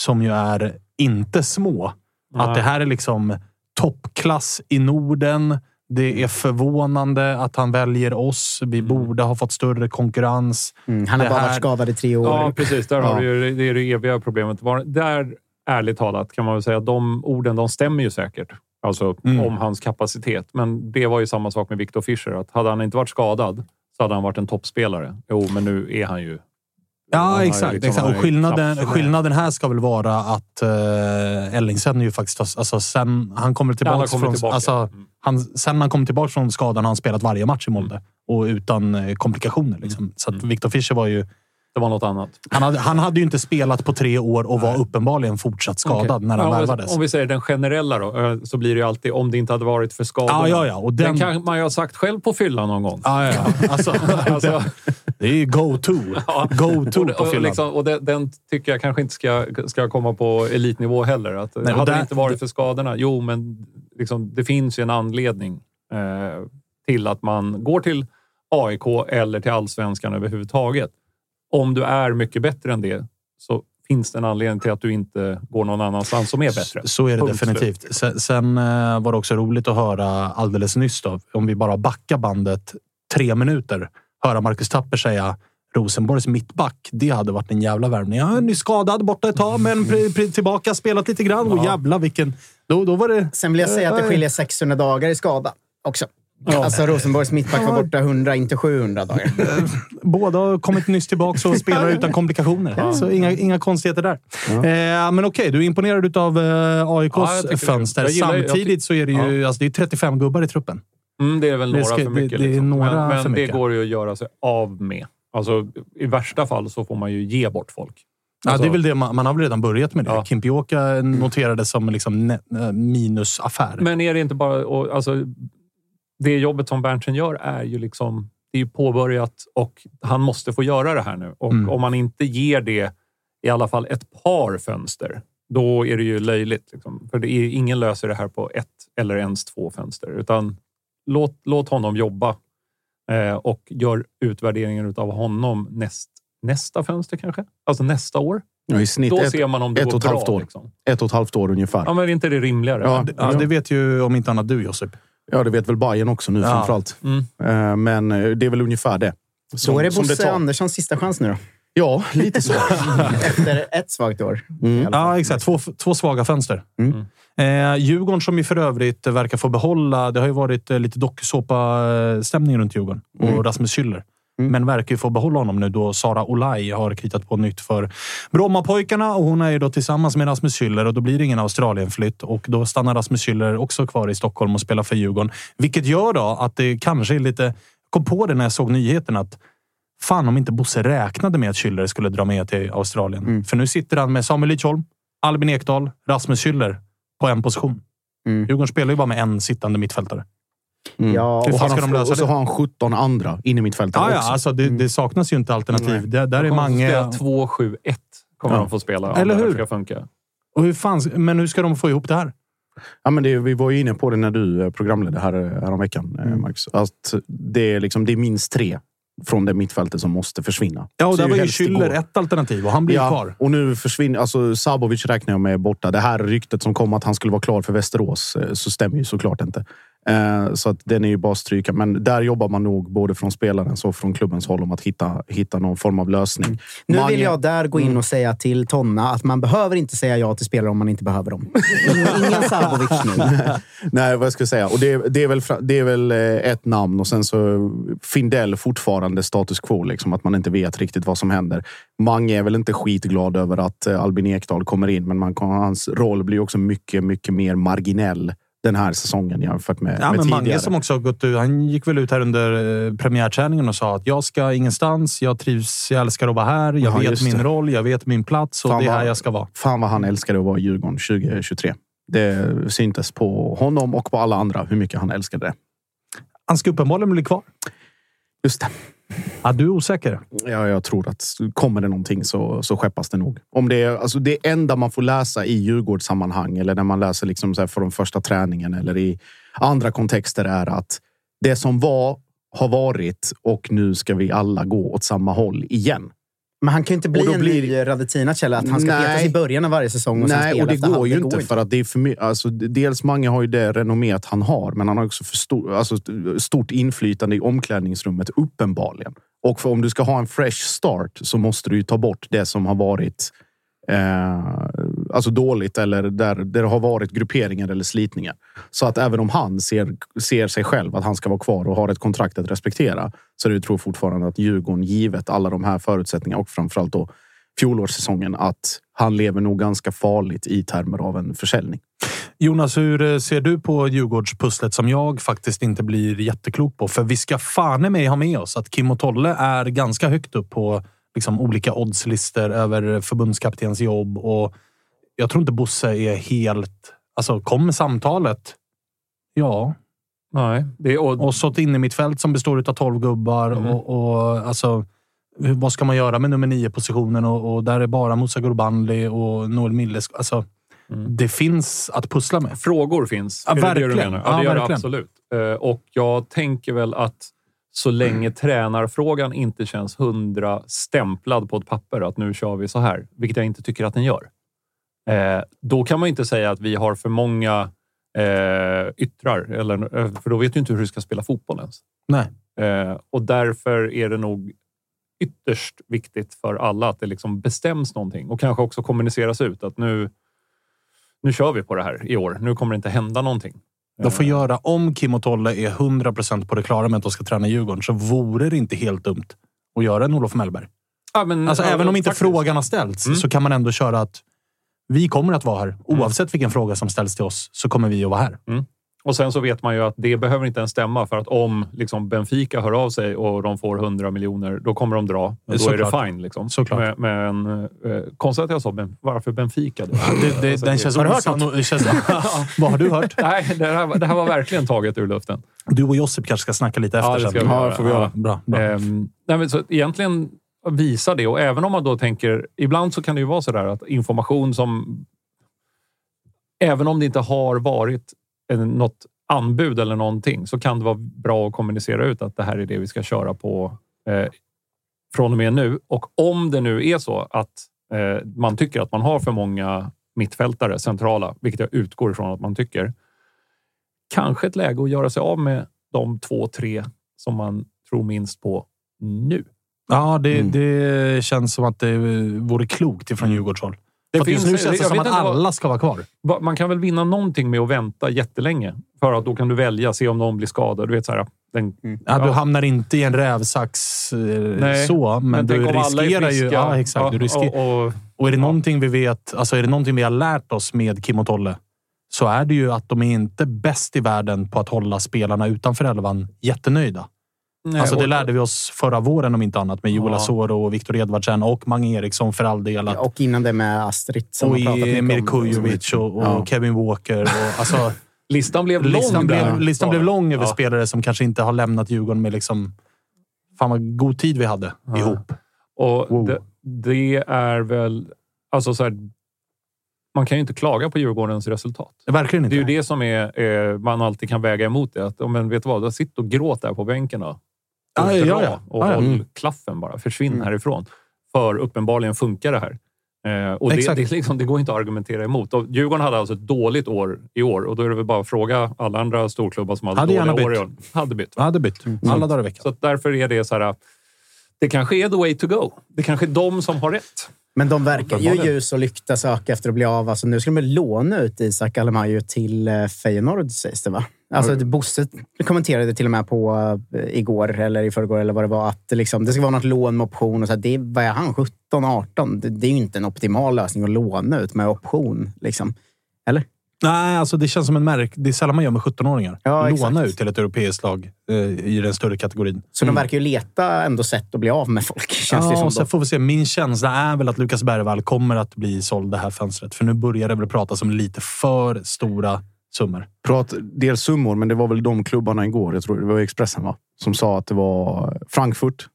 som ju är inte små. Att Nej. det här är liksom toppklass i Norden. Det är förvånande att han väljer oss. Vi borde ha fått större konkurrens. Mm, han har det bara här- varit skadad i tre år. Ja, precis. Där har Ja. du ju, det är det eviga problemet. Där, ärligt talat, kan man väl säga att de orden de stämmer ju säkert. Alltså Mm. om hans kapacitet. Men det var ju samma sak med Victor Fischer. Att hade han inte varit skadad så hade han varit en toppspelare. Jo, men nu är han ju... Ja, exakt. liksom- exakt. Och skillnaden, skillnaden här ska väl vara att uh, Ellingsen är ju faktiskt... Alltså, sen han kommer Ja, tillbaka kommit från... tillbaka. Alltså, Mm. han, sen han kom tillbaka från skadan har han spelat varje match i Molde. Och utan eh, komplikationer. Liksom. Så att Victor Fischer var ju... Det var något annat. Han hade, han hade ju inte spelat på tre år och var uppenbarligen fortsatt skadad Okej. när han Ja, värvades. Om vi säger den generella då, eh, så blir det ju alltid om det inte hade varit för skadorna. Ja, ja, ja. Och den- den... kan man ju ha sagt själv på fyllan någon gång. Ja, ja, ja. Alltså, [laughs] Alltså, det är ju go-to. Go-to på och, liksom, och den, den tycker jag kanske inte ska, ska komma på elitnivå heller. Att, Nej, hade där- det inte varit för skadorna, jo, men liksom, det finns ju en anledning eh, till att man går till AIK eller till allsvenskan överhuvudtaget. Om du är mycket bättre än det så finns det en anledning till att du inte går någon annanstans som är bättre. Så är det Punkt definitivt. Sen, sen eh, var det också roligt att höra alldeles nyss, då, om vi bara backar bandet tre minuter, höra Marcus Tapper säga Rosenborgs mittback, det hade varit en jävla värvning. Ja, ny skadad borta ett tag, men tillbaka, spelat lite grann. Och jävla vilken... Då, då var det... Sen vill jag säga att det skiljer 600 dagar i skada också. Alltså Rosenborgs mittback var borta 100, inte 700 dagar. Båda har kommit nyss tillbaka och spelar utan komplikationer. Så inga, inga konstigheter där. Eh, men okej, du är imponerad av eh, AIKs Ja, jag det. fönster. Jag gillar- Samtidigt så är det ju alltså, det är 35 gubbar i truppen. Mm, det är väl Det några ska- för det- mycket. det är liksom. några men men för det mycket. går ju att göra sig av med. Alltså, I värsta fall så får man ju ge bort folk. Ja, Alltså, det är väl det. Man, man har väl redan börjat med det. Ja. Kimpioka noterades som liksom ne- eh, minusaffär. Men är det inte bara... Och, alltså, det jobbet som Berntsen gör är ju liksom... Det är ju påbörjat och han måste få göra det här nu. Och Mm. om man inte ger det i alla fall ett par fönster, då är det ju löjligt. Liksom. För det är, ingen löser det här på ett eller ens två fönster. Utan låt, låt honom jobba eh, och gör utvärderingen av honom näst, nästa fönster kanske? Alltså nästa år. Ja, I snitt Då ett, ser man om det ett går och ett bra. halvt år. Liksom. ett och ett halvt år ungefär. Ja, men är inte det rimligare? Ja, ja, det vet ju om inte annat du, Josip. Ja, det vet väl Bayern också nu Ja. framförallt. Mm. Eh, Men eh, det är väl ungefär det. Som, Då är det Bosse. Anderssons sista chans nu då. Ja, lite så. [laughs] Efter ett svagt år. Mm. Ja, exakt. Två, två svaga fönster. Mm. Eh, Djurgården som ju för övrigt verkar få behålla... Det har ju varit eh, lite dokusåpa-stämning runt Djurgården och Mm. Rasmus Schüller. Mm. Men verkar ju få behålla honom nu då Sara Olaj har kritat på nytt för Brommapojkarna och hon är ju då tillsammans med Rasmus Schüller och då blir det ingen Australienflytt och då stannar Rasmus Schüller också kvar i Stockholm och spelar för Djurgården. Vilket gör då att det kanske är lite... kom på det när jag såg nyheten att fan om inte Bosse räknade med att Schüller skulle dra med till Australien. Mm. För nu sitter han med Samuel Lidsholm, Albin Ekdal, Rasmus Schüller på en position. Mm. Djurgården spelar ju bara med en sittande mittfältare. Mm. Ja, Hur och, fan han ska de och så har han 17 andra inne i mittfältet Ja, ja, också. alltså det, det saknas ju inte alternativ. Nej. Det, där är få många... spela 2-7-1 kommer Ja. de få spela. om Eller hur? ska funka. Och hur fan, men hur ska de få ihop det här? Ja, men det, vi var ju inne på det när du eh, programledde här, häromveckan, eh, Mm. Max. Att det, är liksom, det är minst tre från det mittfältet som måste försvinna. Ja, och där var ju Schüller ett alternativ och han blir Ja, kvar. och nu försvinner... Alltså Sabovic räknar jag med är borta. Det här ryktet som kom att han skulle vara klar för Västerås eh, så stämmer ju såklart inte. Eh, Så att den är ju bara stryka. Men där jobbar man nog både från spelarens och från klubbens håll om att hitta, hitta någon form av lösning. Nu vill jag där gå in och säga till Tonna att man behöver inte säga ja till spelare om man inte behöver dem. Ingen Sabovic nu. [laughs] Nej, vad jag säga? Och det, det, är väl, det är väl eh, ett namn och sen så Findell fortfarande status quo. Liksom, att man inte vet riktigt vad som händer. Mange är väl inte skitglad över att eh, Albin Ekdal kommer in, men man, hans roll blir också mycket, mycket mer marginell den här säsongen jämfört med, Ja, med men tidigare. Mange som också har gått ut. Han gick väl ut här under eh, premiärträningen och sa att jag ska ingenstans. Jag trivs. Jag älskar att vara här. Jag Ja, vet min roll. Jag vet min plats och Fan det är här jag ska vara. Fan vad han älskade att vara i Djurgården 2023. Det syntes på honom och på alla andra hur mycket han älskade det. Han ska uppenbarligen bli kvar. Just det. Ja, du är osäker. Ja, jag tror att kommer det någonting så, så skeppas det nog. Om det, är, alltså det enda man får läsa i Djurgårdssammanhang eller när man läser liksom så här från första träningen eller i andra kontexter är att det som var har varit och nu ska vi alla gå åt samma håll igen. Men han kan ju inte bli en blir- ny Radetinac eller att han ska petas i början av varje säsong och Nej, och det går ju inte för att det är för mycket. Alltså, dels många har ju det renommeet han har, men han har också för stor, alltså, stort inflytande i omklädningsrummet uppenbarligen. Och om du ska ha en fresh start så måste du ju ta bort det som har varit eh, alltså dåligt eller där, där det har varit grupperingar eller slitningar. Så att även om han ser, ser sig själv att han ska vara kvar och har ett kontrakt att respektera så är det tror jag fortfarande att Djurgården, givet alla de här förutsättningarna och framförallt då fjolårssäsongen, att han lever nog ganska farligt i termer av en försäljning. Jonas, hur eh, ser du på Djurgårdspusslet som jag faktiskt inte blir jätteklok på? För vi ska fan mig ha med oss att Kim och Tolle är ganska högt upp på liksom, olika oddslistor över förbundskaptens jobb och jag tror inte Bosse är helt... Alltså, kommer samtalet? Ja. Nej, det är, och, Och så ett innermittfält som består av 12 gubbar Mm. och, och alltså... Vad ska man göra med nummer nio positionen och, och där är bara Musa Gurbanli och Noel Milles. Alltså, Mm. Det finns att pussla med. Frågor finns. Ja, är det det du verkligen. menar? Ja, Ja, det gör det verkligen. absolut. Eh, Och jag tänker väl att så länge tränarfrågan inte känns hundra stämplad på ett papper att nu kör vi så här, vilket jag inte tycker att den gör. Eh, Då kan man inte säga att vi har för många eh, yttrar, eller, eh, för då vet du inte hur du ska spela fotboll ens. Nej. Eh, och därför är det nog ytterst viktigt för alla att det liksom bestäms någonting och kanske också kommuniceras ut att nu, nu kör vi på det här i år. Nu kommer det inte hända någonting. De får göra, om Kim och Tolle är 100% på det klara med att de ska träna Djurgården så vore det inte helt dumt att göra en Olof Mellberg. Ja, men, Alltså, ja, även om inte faktiskt. frågan har ställts Mm. så kan man ändå köra att vi kommer att vara här. Oavsett vilken fråga som ställs till oss så kommer vi att vara här. Och sen så vet man ju att det behöver inte ens stämma för att om liksom Benfica hör av sig och de får 100 miljoner, då kommer de dra. Men då är det Såklart. fine. Liksom. Såklart. Men, men eh, konstigt att jag sa ben, varför Benfica? Då? Det, det, Alltså, den det- känns Har du hört det känns, [laughs] Vad har du hört? Nej, det här, det här var verkligen taget ur luften. Du och Josip kanske ska snacka lite efter Ja, det sen. ska vi göra. får vi göra. Bra, bra. Ehm, nej, men så egentligen visa det och även om man då tänker... Ibland så kan det ju vara så där att information som... Även om det inte har varit något anbud eller någonting så kan det vara bra att kommunicera ut att det här är det vi ska köra på eh, från och med nu. Och om det nu är så att eh, man tycker att man har för många mittfältare centrala, vilket jag utgår ifrån att man tycker. Kanske ett läge att göra sig av med de två, tre som man tror minst på nu. Ja, det, Mm. det känns som att det vore klokt ifrån Djurgårdshåll. Det att just finns- nu känns det som att vad- alla ska vara kvar. Va- Man kan väl vinna någonting med att vänta jättelänge för att då kan du välja, se om någon blir skadad. Du vet så här, den, Ja, Du hamnar inte i en rävsax eh, Nej, så, men, du alla är riskerar ju... Ja, exakt. Du risker, och, och, och är det någonting vi vet, alltså är det någonting vi har lärt oss med Kim och Tolle så är det ju att de är inte bäst i världen på att hålla spelarna utanför elvan jättenöjda. Nej, Alltså det och- lärde vi oss förra våren om inte annat med Joel Ja. Asoro och Viktor Edvardsen och Mange Eriksson för all del. Att, Ja, och innan det med Astrid som och har pratat mycket Emir om. Kujovic och, och Ja. Kevin Walker. Och, alltså, [laughs] Listan blev lång. listan blev, listan blev lång över Ja. spelare som kanske inte har lämnat Djurgården med liksom... Fan vad god tid vi hade ihop. Och Wow. det, det är väl... Alltså så här, man kan ju inte klaga på Djurgårdens resultat. Verkligen Det inte. är ju det som är, man alltid kan väga emot det. Att, men vet du vad, sitt och gråt där på bänken då. Ja, Och ja, dra ja. och Ja, ja. håll Mm. klaffen bara. Försvinn Mm. härifrån. För uppenbarligen funkar det här. Eh, och det, det, liksom, det går inte att argumentera emot. Och Djurgården hade alltså ett dåligt år i år och då är det väl bara att fråga alla andra storklubbar som hade, Hade dåliga år i år. Hade bytt. Hade bytt. Alla dagar i veckan. Så därför är det så här... Det kanske är the way to go. Det kanske är de som har rätt. Men de verkar ju ljus och lykta söka efter att bli av. Alltså, nu ska de låna ut Isak Alemajo till eh, Feyenoord, sägs det va? Alltså, Bosse kommenterade till och med på eh, igår eller i förrgår eller vad det var att det, liksom, det ska vara något lån med option. Och så här, det, vad är han? 17, 18? Det, det är ju inte en optimal lösning att låna ut med option. Liksom. Eller? Nej, alltså det känns som en märk. Det är sällan man gör med 17-åringar. Ja, Låna ut till ett europeiskt lag eh, i den större kategorin. Så de verkar ju leta ändå sätt att bli av med folk. [laughs] Känns det Ja, som och sen får vi se. Min känsla är väl att Lukas Bergvall kommer att bli såld det här fönstret. För nu börjar det väl pratas om lite för stora summor. Prat, dels summor, men det var väl de klubbarna igår. Jag tror det var Expressen va? Som sa att det var Frankfurt,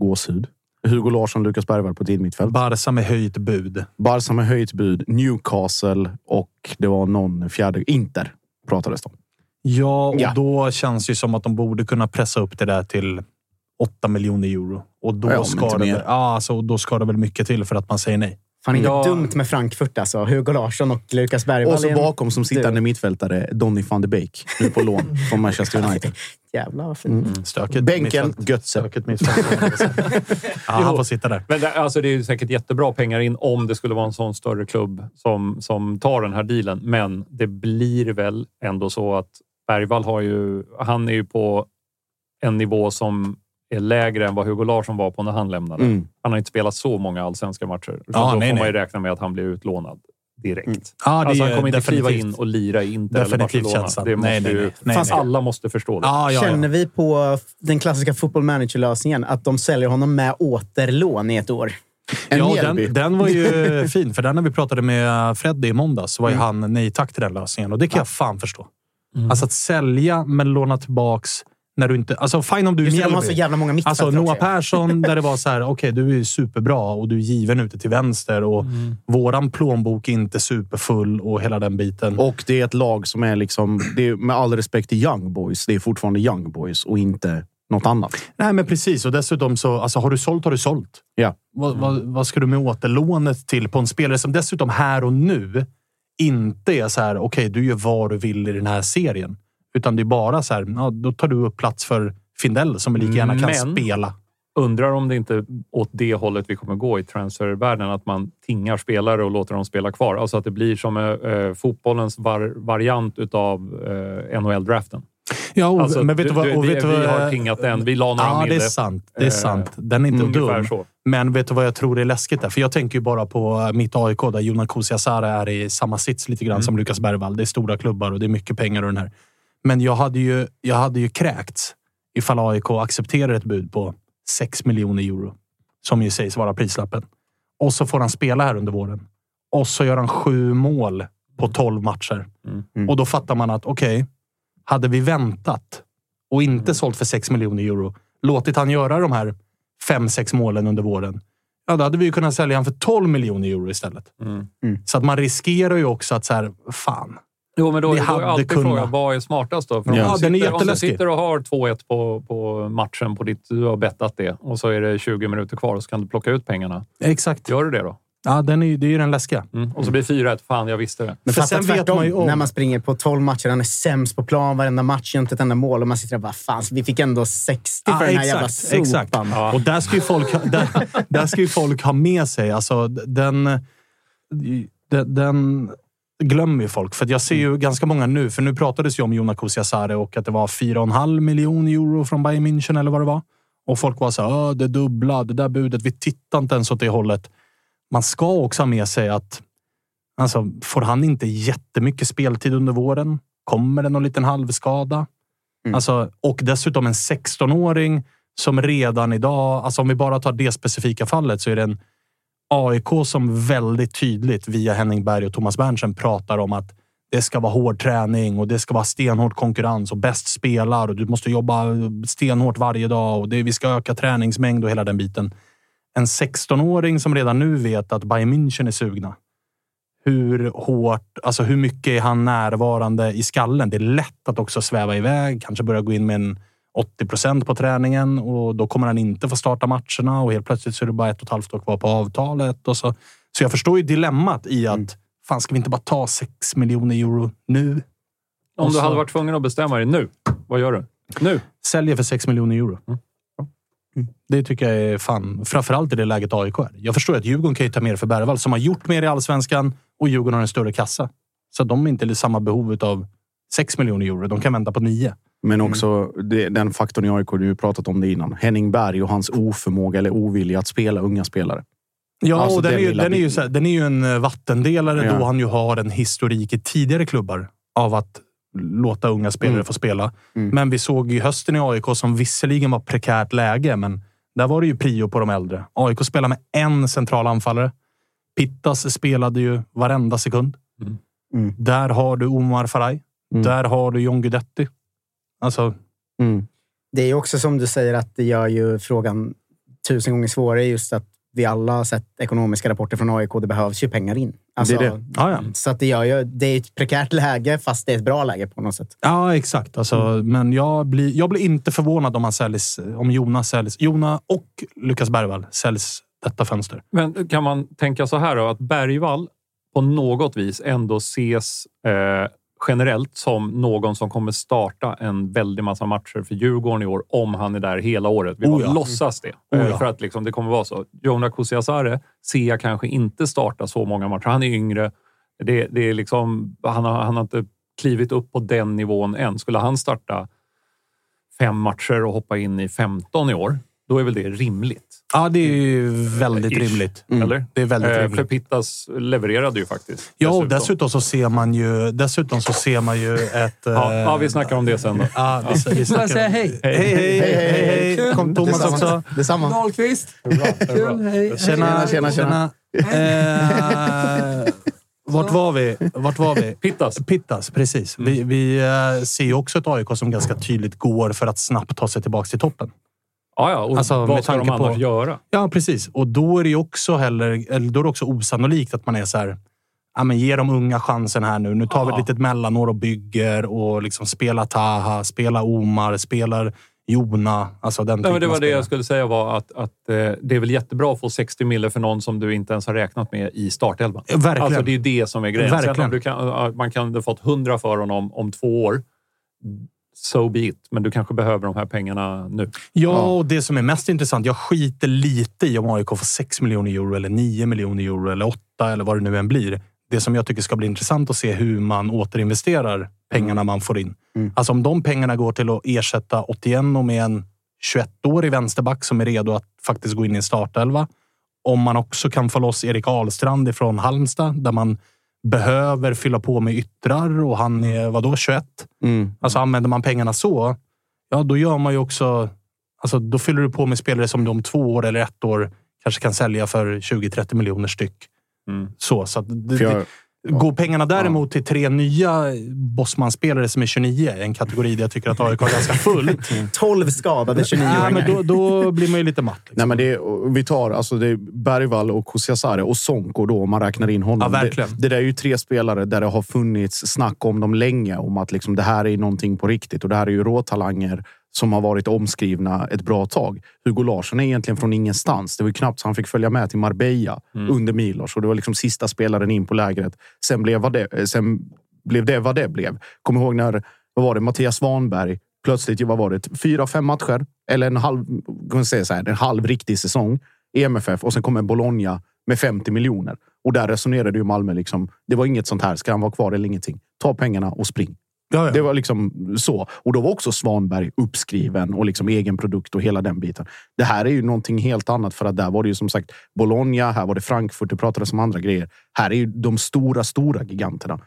gåshud. Hugo Larsson, Lukas Bergvall på tidmittfält. Barca med höjt bud. Barca med höjt bud, Newcastle och det var någon fjärde. Inter pratades det om. Ja, och Ja. då känns det som att de borde kunna pressa upp det där till 8 miljoner euro. Och då, Ja, ska det, väl- alltså, och då ska det väl mycket till för att man säger nej. Fan, inte Ja. dumt med Frankfurt alltså. Hugo Larsson och Lukas Bergvall. Och så bakom som sittande mittfältare Donny van de Beek. Nu på lån [laughs] från Manchester United. Jävlar vad fint. Mm. Stökigt Bänken, mittfält. Götze. Stökigt mittfält. [laughs] ja, han får sitta där. Men det, alltså det är ju säkert jättebra pengar in om det skulle vara en sån större klubb som, som tar den här dealen. Men det blir väl ändå så att Bergvall har ju... Han är ju på en nivå som är lägre än vad Hugo Larsson var på när han lämnade. Mm. Han har inte spelat så många allsvenska matcher. Så Ja, då nej, får man nej. ju räkna med att han blir utlånad direkt. Mm. Ja, det Alltså, han kommer inte kliva in och lira i Inter eller Barcelona. Det måste Nej, nej, ju, nej. Nej, Fast nej. alla måste förstå det. Ja, ja, Känner ja. vi på den klassiska football manager-lösningen att de säljer honom med återlån i ett år? En ja, den, den var ju [laughs] fin, för där när vi pratade med Freddy i måndags så var ju Mm. han nej tack till den lösningen. Och det kan jag fan förstå. Alltså att sälja men låna tillbaks när du inte... Alltså fine om du är Just det, de har Mjällby. så jävla många Alltså Noah. Persson, där det var så här, okej du är superbra och du är given ute till vänster och våran plånbok är inte superfull och hela den biten. Och det är ett lag som är liksom, det är, med all respekt till Young Boys, det är fortfarande Young Boys och inte något annat. Nej, men precis. Och dessutom så, alltså har du sålt har du sålt. Ja. Vad, vad, vad ska du med återlånet till på en spelare som dessutom här och nu inte är så här, okej, du gör vad du vill i den här serien. Utan det är bara så här, ja, då tar du upp plats för Findell som lika gärna kan Men- spela. Undrar om det inte åt det hållet vi kommer gå i transfervärlden. Att man tingar spelare och låter dem spela kvar. Alltså att det blir som eh, eh, fotbollens var, variant utav eh, NHL-draften. Ja, Alltså, men vet du vad? du, vi, vet vi vad har tingat den. Vi la några Ja, det är sant. Det är Eh, sant. Den är inte Ungefär dum. så. Men vet du vad jag tror är läskigt där? För jag tänker ju bara på eh, mitt AIK där Jonas Kusiasare är i samma sits lite grann som Lukas Bergvall. Det är stora klubbar och det är mycket pengar och den här. Men jag hade ju, jag hade ju kräkts ifall AIK accepterar ett bud på 6 miljoner euro. Som ju sägs vara prislappen. Och så får han spela här under våren. Och så gör han sju mål på 12 matcher. Mm. Och då fattar man att okej, hade vi väntat och inte sålt för 6 miljoner euro, låtit han göra de här 5-6 målen under våren, ja, då hade vi ju kunnat sälja han för 12 miljoner euro istället. Mm. Så att man riskerar ju också att så här, fan. Jo, men då, Vi då är hade alltid kunnat. frågan, vad är smartast då? För om, Ja, den är sitter, om du sitter och har 2-1 på, på matchen på ditt... Du har bettat det och så är det 20 minuter kvar och så kan du plocka ut pengarna. Exakt. Gör du det då? Ja, den är, ju- det är ju den läskiga. Mm. Och så blir det 4-1. Fan, jag visste det. Men För sen vet man ju om- när man springer på 12 matcher, han är sämst på plan varenda match, gör inte ett enda mål och man sitter där och bara fan, vi fick ändå 60 för Ja, den här jävla exakt, exakt. sopan. Och där ska, ju folk, ha- där, där ska ju folk ha med sig. Alltså, den, den, den glömmer ju folk. För att jag ser ju ganska många nu, för nu pratades ju om Jonas Kusiasare och att det var 4,5 miljoner euro från Bayern München eller vad det var. Och folk var så här, "Åh, det dubbla, det där budet. Vi tittar inte ens åt det hållet. Man ska också ha med sig att alltså, får han inte jättemycket speltid under våren? Kommer det någon liten halvskada? Mm. Alltså, och dessutom en 16-åring som redan idag, alltså om vi bara tar det specifika fallet, så är det en AIK som väldigt tydligt via Henning Berg och Thomas Berntsen pratar om att det ska vara hård träning och det ska vara stenhård konkurrens och bäst spelar och du måste jobba stenhårt varje dag och det, vi ska öka träningsmängd och hela den biten. En 16-åring som redan nu vet att Bayern München är sugna. Hur hårt, alltså hur mycket är han närvarande i skallen? Det är lätt att också sväva iväg, kanske börja gå in med en 80 procent på träningen och då kommer han inte få starta matcherna och helt plötsligt så är det bara ett och ett halvt år kvar på avtalet. Och så. så jag förstår ju dilemmat i att fan, ska vi inte bara ta 6 miljoner euro nu? Om Och du så- hade varit tvungen att bestämma dig nu, vad gör du? Nu? Säljer för 6 miljoner euro. Mm. Det tycker jag är fan, framförallt i det läget AIK är. Jag förstår att Djurgården kan ju ta mer för Bergvall som har gjort mer i allsvenskan och Djurgården har en större kassa. Så de är inte i samma behov av 6 miljoner euro. De kan vänta på 9. Men också det, den faktorn i AIK, du har pratat om det innan. Henning Berg och hans oförmåga eller ovilja att spela unga spelare. Ja, Alltså, och den, den är ju, den, är ju, här, den är ju en eh, vattendelare Ja. då han ju har en historik i tidigare klubbar av att låta unga spelare Mm. få spela. Mm. Men vi såg ju hösten i AIK som visserligen var prekärt läge, men där var det ju prio på de äldre. AIK spelar med en central anfallare. Pittas spelade ju varenda sekund. Mm. Mm. Där har du Omar Faraj. Mm. Där har du John Guidetti. Alltså, Mm. Det är också som du säger att det gör ju frågan tusen gånger svårare just att vi alla har sett ekonomiska rapporter från AIK. Det behövs ju pengar in. Alltså, Det är det. ja, ja. Så att det, gör ju, det är ett prekärt läge, fast det är ett bra läge på något sätt. Ja, exakt. Alltså, Mm. Men jag blir, jag blir inte förvånad om, han säljs, om Jonas säljs. Jonas och Lukas Bergvall säljs detta fönster. Men kan man tänka så här då, att Bergvall på något vis ändå ses eh, generellt som någon som kommer starta en väldig massa matcher för Djurgården i år om han är där hela året. Vi Oh ja. låtsas det. Oh Eh, ja. För att liksom, det kommer vara så. Jona Kusiasare ser jag kanske inte starta så många matcher. Han är yngre. Det, det är liksom, han, har, han har inte klivit upp på den nivån än. Skulle han starta fem matcher och hoppa in i 15 i år, då är väl det rimligt. Ja, det är ju väldigt Ish. rimligt. Eller? Det är väldigt Eh, rimligt. För Pittas levererade ju faktiskt. Ja, och dessutom så ser man ju, dessutom så ser man ju ett... Ja, eh, ja, vi snackar om det sen då. Ja, vi, vi snackar säga om- hej? Hej, hej, hej, hej, hej. Kom Thomas Detsamma. också. Detsamma. Dahlqvist. Kul, hej. Tjena, Tjena, tjena, Eh, vart var vi? Vart var vi? Pittas. Pittas, precis. Vi, vi eh, ser ju också ett AIK som ganska tydligt går för att snabbt ta sig tillbaka till toppen. Ja, ja. Och Alltså, vad ska de tanke på- annars göra? Ja, precis. Och då är det också, heller, eller då är det också osannolikt att man är så här... Ja, men ge de unga chansen här nu. Nu tar vi Ja. ett litet mellanår och bygger och liksom spelar Taha, spelar Omar, spelar Jona. Alltså den men det var det jag skulle säga var att, att eh, det är väl jättebra att få 60 mille för någon som du inte ens har räknat med i startelvan. Verkligen. Alltså, det är ju det som är grejen. Sen Verkligen. om du kan, ja, man kan ha fått 100 för honom om två år. So be it. Men du kanske behöver de här pengarna nu. Ja, och det som är mest intressant. Jag skiter lite i om AIK får 6 miljoner euro eller 9 miljoner euro eller 8 eller vad det nu än blir. Det som jag tycker ska bli intressant att se hur man återinvesterar pengarna man får in. Alltså om de pengarna går till att ersätta 81 och med en 21-årig vänsterback som är redo att faktiskt gå in i en startelva. Om man också kan få loss Erik Ahlstrand ifrån Halmstad där man behöver fylla på med yttrar och han är vadå 21? Mm. Alltså använder man pengarna så, ja då gör man ju också... Alltså då fyller du på med spelare som du om två år eller ett år kanske kan sälja för 20-30 miljoner styck. Mm. Så, så att det, jag- Går pengarna däremot till tre nya Bosman-spelare som är 29, en kategori där jag tycker att AIK har ganska fullt. [laughs] 12 skadade ja, 29-åringar. men då, då blir man ju lite matt. Liksom. Nej, men det är, vi tar alltså det är Bergvall och Kusiasare och Sonko då, om man räknar in honom. Ja, verkligen. Det, det där är ju tre spelare där det har funnits snack om dem länge. Om att liksom, det här är någonting på riktigt. Och det här är ju råtalanger som har varit omskrivna ett bra tag. Hugo Larsson är egentligen från ingenstans. Det var ju knappt så han fick följa med till Marbella under Milos. Och det var liksom sista spelaren in på lägret. Sen blev, vad det, sen blev det vad det blev. Kom ihåg när vad var det, Mattias Svanberg plötsligt, vad var det, fyra, fem matcher? Eller en halv, kan man säga så här, en halv riktig säsong i MFF och sen kommer Bologna med 50 miljoner. Och där resonerade ju Malmö liksom. Det var inget sånt här. Ska han vara kvar eller ingenting? Ta pengarna och spring. Ja, ja. Det var liksom så. Och då var också Svanberg uppskriven och liksom egen produkt och hela den biten. Det här är ju någonting helt annat för att där var det ju som sagt Bologna, här var det Frankfurt, det pratades om andra grejer. Här är ju de stora, stora giganterna.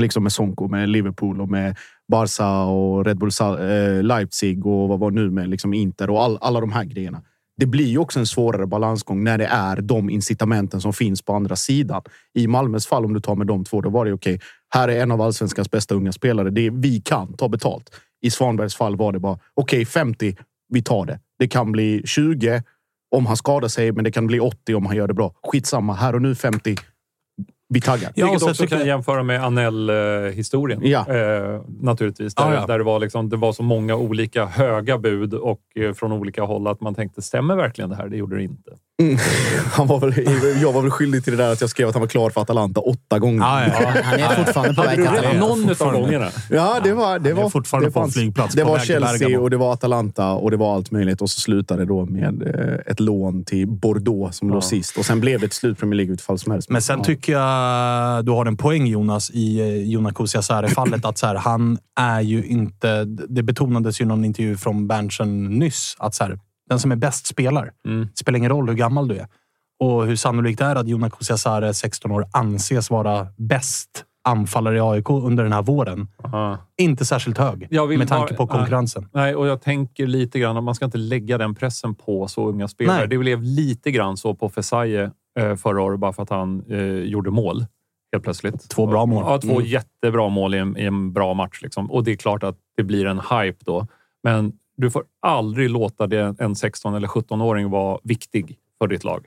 Liksom med Sonko, med Liverpool och med Barca och Red Bull eh, Leipzig och vad var nu med liksom Inter och all, alla de här grejerna. Det blir ju också en svårare balansgång när det är de incitamenten som finns på andra sidan. I Malmös fall, om du tar med de två, då var det okej här är en av allsvenskans bästa unga spelare. Det är, vi kan ta betalt. I Svanbergs fall var det bara okej, 50. Vi tar det. Det kan bli 20 om han skadar sig, men det kan bli 80 om han gör det bra. Skitsamma. Här och nu 50. Vi taggar. Ja, Vilket så också kan jag- jämföra med Anell-historien. Ja. Eh, naturligtvis. Där, Ja, ja. där det, var liksom, det var så många olika höga bud och eh, från olika håll att man tänkte, stämmer verkligen det här? Det gjorde det inte. [laughs] Han var väl, jag var väl skyldig till det där att jag skrev att han var klar för Atalanta åtta gånger. Ja, ja. Ja, [laughs] han är fortfarande på Hade väg du till rätt Atalanta. någon av gångerna? Ja, det var... Det var fortfarande det på en flygplats Det var till Chelsea och det var Atalanta och det var allt möjligt. Och så slutade det då med eh, ett lån till Bordeaux som låg sist. Och sen blev det ett slut Premier League-utfall som helst. Men sen Ja. tycker jag du har en poäng Jonas i eh, Jonas Kusiasare-fallet. att så här, han är ju inte... Det betonades ju i någon intervju från Berntsen nyss. Att så här, den som är bäst spelar. Mm. Det spelar ingen roll hur gammal du är. Och hur sannolikt det är att Jonas Kusiasare, 16 år, anses vara bäst anfallare i AIK under den här våren. Aha. Inte särskilt hög med tanke på konkurrensen. Nej, och jag tänker lite grann att man ska inte lägga den pressen på så unga spelare. Nej. Det blev lite grann så på Fesaie eh, förra året bara för att han eh, gjorde mål helt plötsligt. Två bra mål. Ja, två Mm. jättebra mål i en, i en bra match. Liksom. Och det är klart att det blir en hype då. Men du får aldrig låta det, en 16 eller 17-åring vara viktig för ditt lag.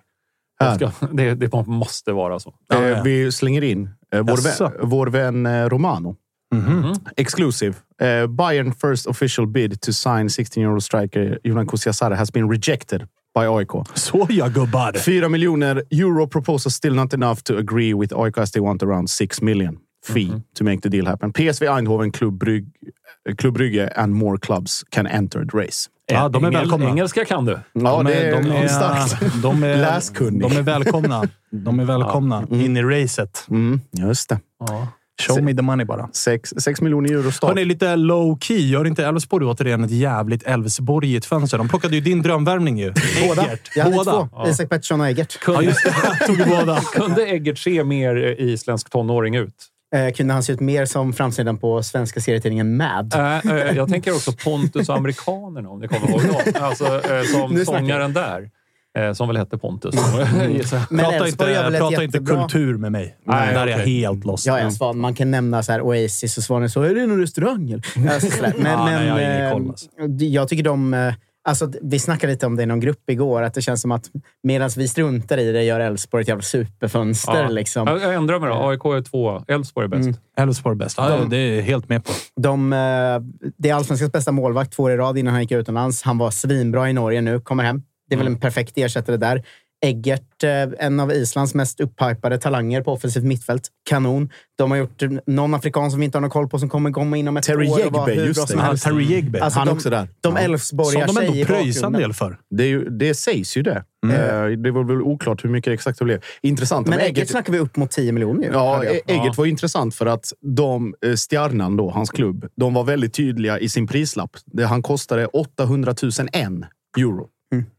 Ska, [laughs] det, det måste vara så. Ja, ja. Eh, Vi slänger in eh, vår, vän, vår vän eh, Romano. Mhm. Exclusive. Uh, Bayern first official bid to sign 16-year-old striker Jonan Kusiasare has been rejected by AIK. Såja gubbar! 4 miljoner euro proposal still not enough to agree with AIK as they want around 6 million fee Mhm. to make the deal happen. PSV Eindhoven, Club, Brygge, and more clubs can enter the race. Ja, de är Engel- välkomna. Engelska kan du. Ja, de det är, de är, starkt. de är, [laughs] Läskunnig. De är välkomna. De är välkomna in i racet. Mm, just det. Show me the money bara. 6 miljoner euro start. Hörni, lite low key. Gör inte Elfsborg återigen ett jävligt Elfsborgigt fönster? De plockade ju din drömvärvning ju. [laughs] Båda. Eggert. Jag hade Båda. två. Isak Pettersson och Eggert. Ja, just det. Jag [laughs] tog båda. Kunde Eggert se mer eh, isländsk tonåring ut? Eh, kunde han se ut mer som framsidan på svenska serietidningen Mad? Äh, äh, jag tänker också Pontus och amerikanerna, om ni kommer ihåg dem. [laughs] Alltså, äh, som sångaren där. Eh, Som väl hette Pontus. [laughs] Men Prata inte, prata inte kultur med mig. Nej, Där är jag helt lost. Jag är en svan. Man kan nämna så här Oasis och Svanen. Så är det någon restaurang? Eller? [laughs] Alltså, men, Ja, nej, jag har ingen men, koll, eh, alltså. jag tycker de... eh, Alltså, vi snackade lite om det i någon grupp igår. Att det känns som att medan vi struntar i det gör Elfsborg ett jävla superfönster. Ja. Liksom. Jag jag ändrar mig då. AIK är två. Elfsborg är bäst. Mm. Elfsborg bäst. Ja, det är helt med på. De, det är allsvenskans bästa målvakt två år i rad innan han gick utomlands. Han var svinbra i Norge nu, kommer hem. Det är väl en perfekt ersättare där. Eggert, eh, en av Islands mest upphypade talanger på offensivt mittfält. Kanon. De har gjort någon afrikan som vi inte har någon koll på som kommer komma inom ett Terry år och vara Jegbe, hur just bra det. som Ja, helst. Terry Jegbe. Alltså, Han är de, också där. De Ja. Elfsborgar Som de ändå pröjsar en del för. Det, är ju, det sägs ju det. Eh, det var väl oklart hur mycket exakt det blev. Intressant. Men Eggert snackar vi upp mot 10 miljoner Ja. E- Eggert var intressant för att de, eh, Stjärnan, då, hans klubb, de var väldigt tydliga i sin prislapp. Det, han kostade 800 000 en euro.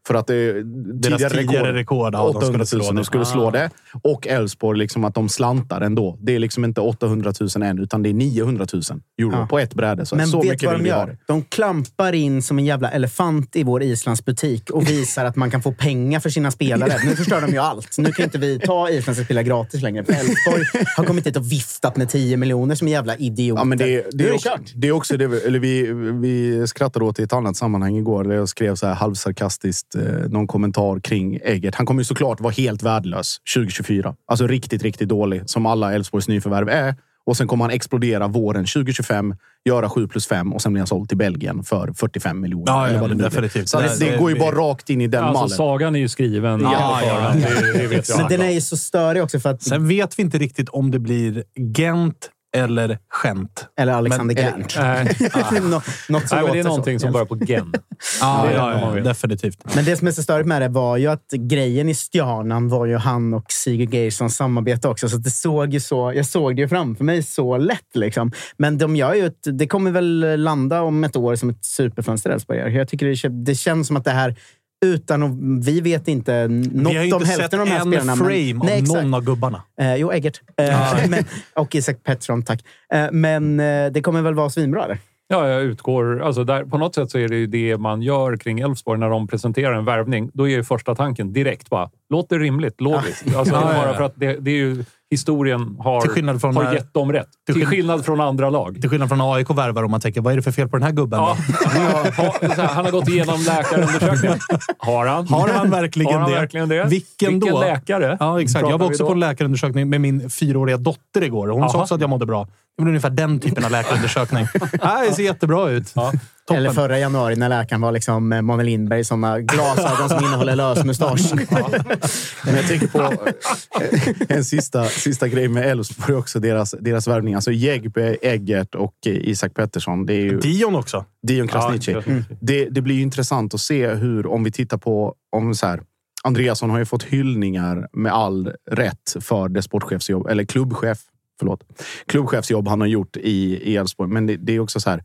För att det, Deras tidigare rekord, ja, de 800 000, skulle slå det. de skulle slå Ah. det. Och Elfsborg, liksom att de slantar ändå. Det är liksom inte 800 000 en, utan det är 900 000 euro Ja. på ett bräde. Så, Men så vet mycket du vad de gör? det. De klampar in som en jävla elefant i vår Islandsbutik och visar att man kan få pengar för sina spelare. Nu förstör de ju allt. Nu kan inte vi ta isländska spelare gratis längre. För Elfsborg har kommit hit och viftat med 10 miljoner som en jävla idioter. Ja, men det, det, Nu är det också, det är också det, vi- eller vi, vi skrattade åt i ett annat sammanhang igår. Där jag skrev så här halvsarkastiskt eh, någon kommentar kring Eggert. Han kommer ju såklart vara helt värdelös 2024. Alltså riktigt, riktigt dålig, som alla Elfsborgs nyförvärv är. Och sen kommer han explodera våren 2025, göra 7 plus 5 och sen blir han såld till Belgien för 45 miljoner. Ja, eller vad det nu definitivt. Så det, Det- det går ju bara rakt in i den Alltså, mallen. sagan är ju skriven Ja, ja, ja. Det, det vet jag. Men den är ju så störig också för att... Sen vet vi inte riktigt om det blir Gent eller Gent. Eller Alexander Men- Gant. Nej, [laughs] Nå- Något som Nej, men det är så. någonting som börjar på gen. Är ja, ja, definitivt. Men det som är så störigt med det var ju att grejen i Stjarnan var ju han och Sigurd Geirssons samarbete också. Så det såg ju så, jag såg det ju framför mig så lätt. Liksom. Men de gör ju ett, det kommer väl landa om ett år som ett superfönster Elfsborg. Jag tycker det, det känns som att det här utan att, vi vet inte något Vi har ju om inte sett hälften av de här en spelarna. frame men, nej, av exakt. någon av gubbarna. Eh, jo, Eggert. Eh, [laughs] men, och Isak Pettersson, tack. Eh, men eh, det kommer väl vara svinbra, eller? Ja, jag utgår... Alltså där, på något sätt så är det ju det man gör kring Elfsborg när de presenterar en värvning. Då är ju första tanken direkt bara, låter rimligt, logiskt. Alltså, Ja, ja, bara ja. för att det, det är ju... Historien har, från har när- gett dem rätt. till Till skill- skillnad från andra lag. Till skillnad från AIK värvar om man tänker, vad är det för fel på den här gubben? Ja, här, han har gått igenom läkarundersökningen. Har han? Har han verkligen Har han det? verkligen det? Vilken, Vilken då? läkare Ja, exakt. Jag var också på en läkarundersökning med min fyraåriga dotter igår. Hon sa Jaha. också att jag mådde bra. Det var ungefär den typen av läkarundersökning. [laughs] Nej, det ser jättebra ut. Toppen. Eller förra januari när läkaren var liksom eh, Manuel Lindberg i såna glasögon som innehåller lösmustasch. [laughs] Men jag tänker på eh, en sista, sista grej med Elfsborg också. Deras, deras värvning. Alltså Jegbe, Eggert och eh, Isak Pettersson. Det är ju Dion också. Dion Krasniqi. Ja, Mm. det, det blir ju intressant att se hur, om vi tittar på... Om så här, Andreasson har ju fått hyllningar med all rätt för det sportchefsjobb, eller klubbchef, förlåt, klubbchefsjobb han har gjort i i Elfsborg. Men det, det är också så här,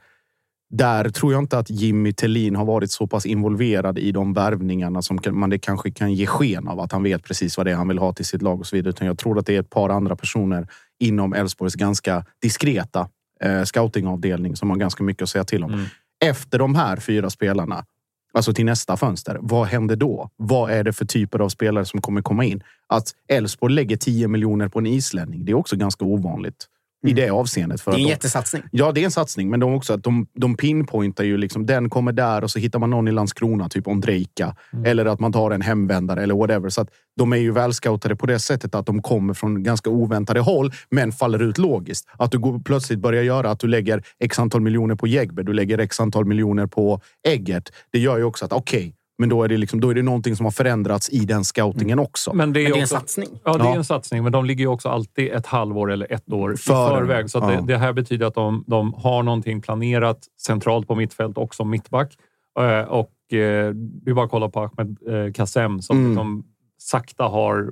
där tror jag inte att Jimmy Tellin har varit så pass involverad i de värvningarna som man det kanske kan ge sken av att han vet precis vad det är han vill ha till sitt lag och så vidare. Utan jag tror att det är ett par andra personer inom Elfsborgs ganska diskreta eh, scoutingavdelning som har ganska mycket att säga till om. Efter de här fyra spelarna, alltså till nästa fönster, vad händer då? Vad är det för typer av spelare som kommer komma in? Att Elfsborg lägger 10 miljoner på en islänning, det är också ganska ovanligt i det avseendet. För Det är att en de- jättesatsning. Ja, det är en satsning, men de också att de, de pinpointar ju liksom den kommer där och så hittar man någon i Landskrona, typ Ondrejka. Eller att man tar en hemvändare eller whatever. Så att de är ju välscoutade på det sättet att de kommer från ganska oväntade håll, men faller ut logiskt. Att du går, plötsligt börjar göra att du lägger x antal miljoner på Jägbe, du lägger x antal miljoner på Eggert. Det gör ju också att okej, Men då är det, liksom, då är det någonting som har förändrats i den scoutingen också. Men det är, Men det är en också, satsning. Ja, det är en satsning. Men de ligger ju också alltid ett halvår eller ett år Före. i förväg. Så att Ja. det, det här betyder att de, de har någonting planerat centralt på mittfält och som mittback. Eh, Och eh, det är bara att kolla på Ahmed eh, Kassem som Mm. liksom sakta har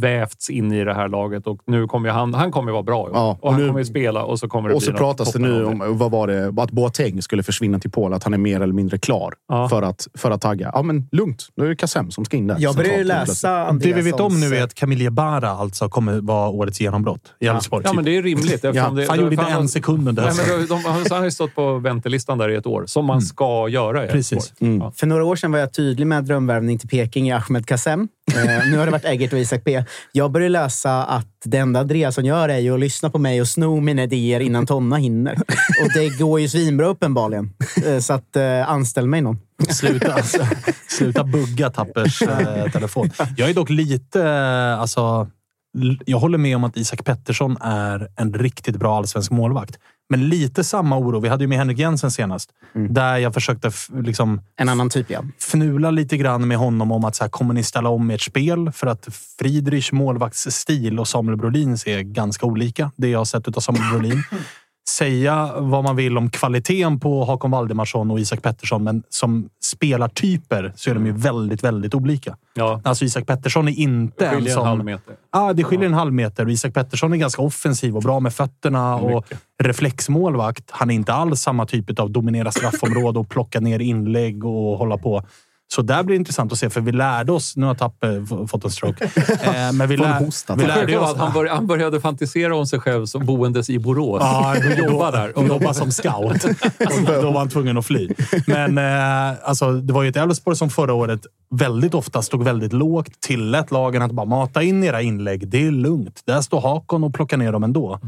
vävts in i det här laget och nu kommer han, han kommer ju vara bra. Ja, och han nu- kommer ju spela och så kommer det Och så pratas det nu om vad var det, att Boateng skulle försvinna till Polen. Att han är mer eller mindre klar Ja. för, att, för att tagga. Ja, men lugnt. Nu är det Kassem som ska in där. Jag börjar läsa Det vi vet om nu är att Camille Bara alltså kommer vara årets genombrott i Elfsborg. Ja, men det är rimligt. Ja, det, Han gjorde inte en sekund under Nej, säsongen. men de, de, han han har ju stått på väntelistan där i ett år, som man ska göra i Precis. Mm. Ja. För några år sedan var jag tydlig med drömvärvning till Peking i Ahmed Kassem. [laughs] Eh, nu har det varit Eggert och Isak P. Jag börjar läsa att det enda Andreasson gör är ju att lyssna på mig och sno mina idéer innan Tonna hinner. Och det går ju svinbra uppenbarligen. Eh, så att, eh, anställ mig någon. Sluta, alltså, sluta bugga Tappers eh, telefon. Jag är dock lite... Eh, alltså, jag håller med om att Isak Pettersson är en riktigt bra allsvensk målvakt. Men lite samma oro. Vi hade ju med Henrik Jensen senast. Där jag försökte liksom, En annan typ, ja. fnula lite grann med honom om att så här, kommer ni ställa om ert spel? För att Friedrichs målvaktsstil och Samuel Brolins är ganska olika. Det jag har sett av Samuel Brolin. [laughs] Säga vad man vill om kvaliteten på Hakon Valdemarsson och Isak Pettersson, men som spelartyper så är de ju väldigt, väldigt olika. Ja. Alltså Isak Pettersson är inte Det en skiljer en halv som... meter. Ja, det skiljer en halv meter och Isak Pettersson är ganska offensiv och bra med fötterna och Mycket. reflexmålvakt. Han är inte alls samma typ av dominera straffområde och plocka ner inlägg och hålla på. Så där blir det intressant att se, för vi lärde oss... Nu har Tappe fått en stroke. [laughs] Eh, men vi, lär, vi lärde oss... att han, började, han började fantisera om sig själv som boendes i Borås. Ja, [laughs] och jobba där. Och jobba som scout. [laughs] Och då var han tvungen att fly. Men eh, alltså, det var ju ett Elfsborg som förra året väldigt ofta stod väldigt lågt. Tillät lagen att bara mata in era inlägg. Det är lugnt. Där står Hakon och plockar ner dem ändå.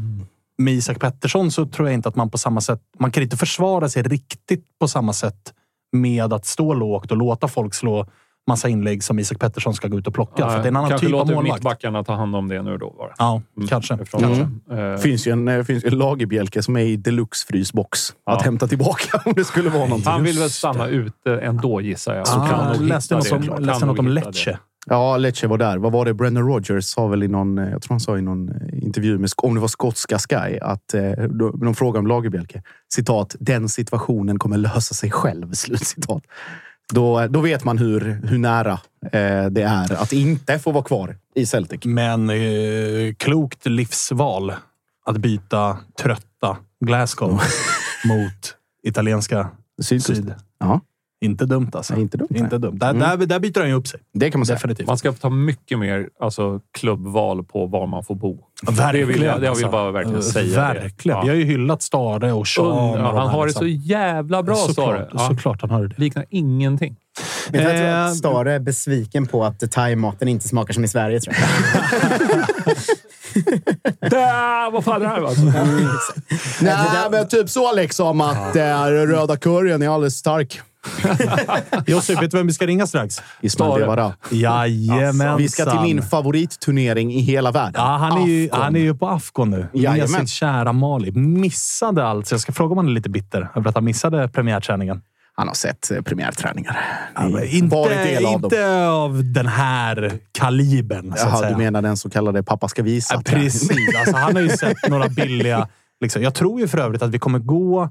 Med Isak Pettersson så tror jag inte att man på samma sätt... Man kan inte försvara sig riktigt på samma sätt med att stå lågt och låta folk slå massa inlägg som Isak Pettersson ska gå ut och plocka. för det är en annan Kanske typ av låter målvakt. mittbackarna ta hand om det nu då. Bara. Ja, kanske. Ifrån- kanske. Eh, Det finns ju en, eh, finns ju en lagerbjälke som är i deluxe frysbox. Att hämta tillbaka [laughs] om det skulle vara någonting. Han vill väl stanna ute ändå gissar jag. Så kan kan jag läste något om, läste något om hitta Lecce. Ja, Lecce var där. Vad var det? Brennan Rogers sa väl i någon, eh, jag tror han sa i någon eh, intervju med, om det var skotska Sky, att eh, de frågade om Lagerbjälke. Citat, den situationen kommer lösa sig själv. [laughs] Slutcitat. Då, då vet man hur, hur nära eh, det är att inte få vara kvar i Celtic. Men eh, klokt livsval att byta trötta Glasgow [laughs] mot italienska syd. Ja, Inte dumt alltså. Nej, inte dumt. Inte dumt. Där, Mm. där, där byter han ju upp sig. det kan man säga. Definitivt. Man ska ta mycket mer alltså, klubbval på var man får bo. Verkligen. Det vill jag, det vill alltså. jag bara verkligen säga. Verkligen. Det. Vi har ju hyllat Stare och Sean. Ja. och de han har det liksom. så jävla bra, Stare. Såklart, Ja. såklart han har det. Liknar ingenting. Men jag tror Eh, att Stare är besviken på att thaimaten inte smakar som i Sverige. Tror jag. [laughs] Där, vad fan är det här? Alltså? Nej, men typ så liksom att eh, röda curryn är alldeles stark. [laughs] Josef, vet du vem vi ska ringa strax? Ismail Stare. Devara. Jajamensan. Vi ska till min favoritturnering i hela världen. Ja, han, är ju, Afghan. han är ju på Afghan nu. Med sin kära Mali. Missade alltså. Jag ska fråga om han är lite bitter över att han missade premiärträningen. Han har sett eh, premiärträningar. Ja, inte, del av dem. av den här kalibern, så Jaha, du menar den så kallade pappa ska visa? Ja, precis. Alltså, han har ju sett några billiga... [laughs] Liksom. Jag tror ju för övrigt att vi kommer gå...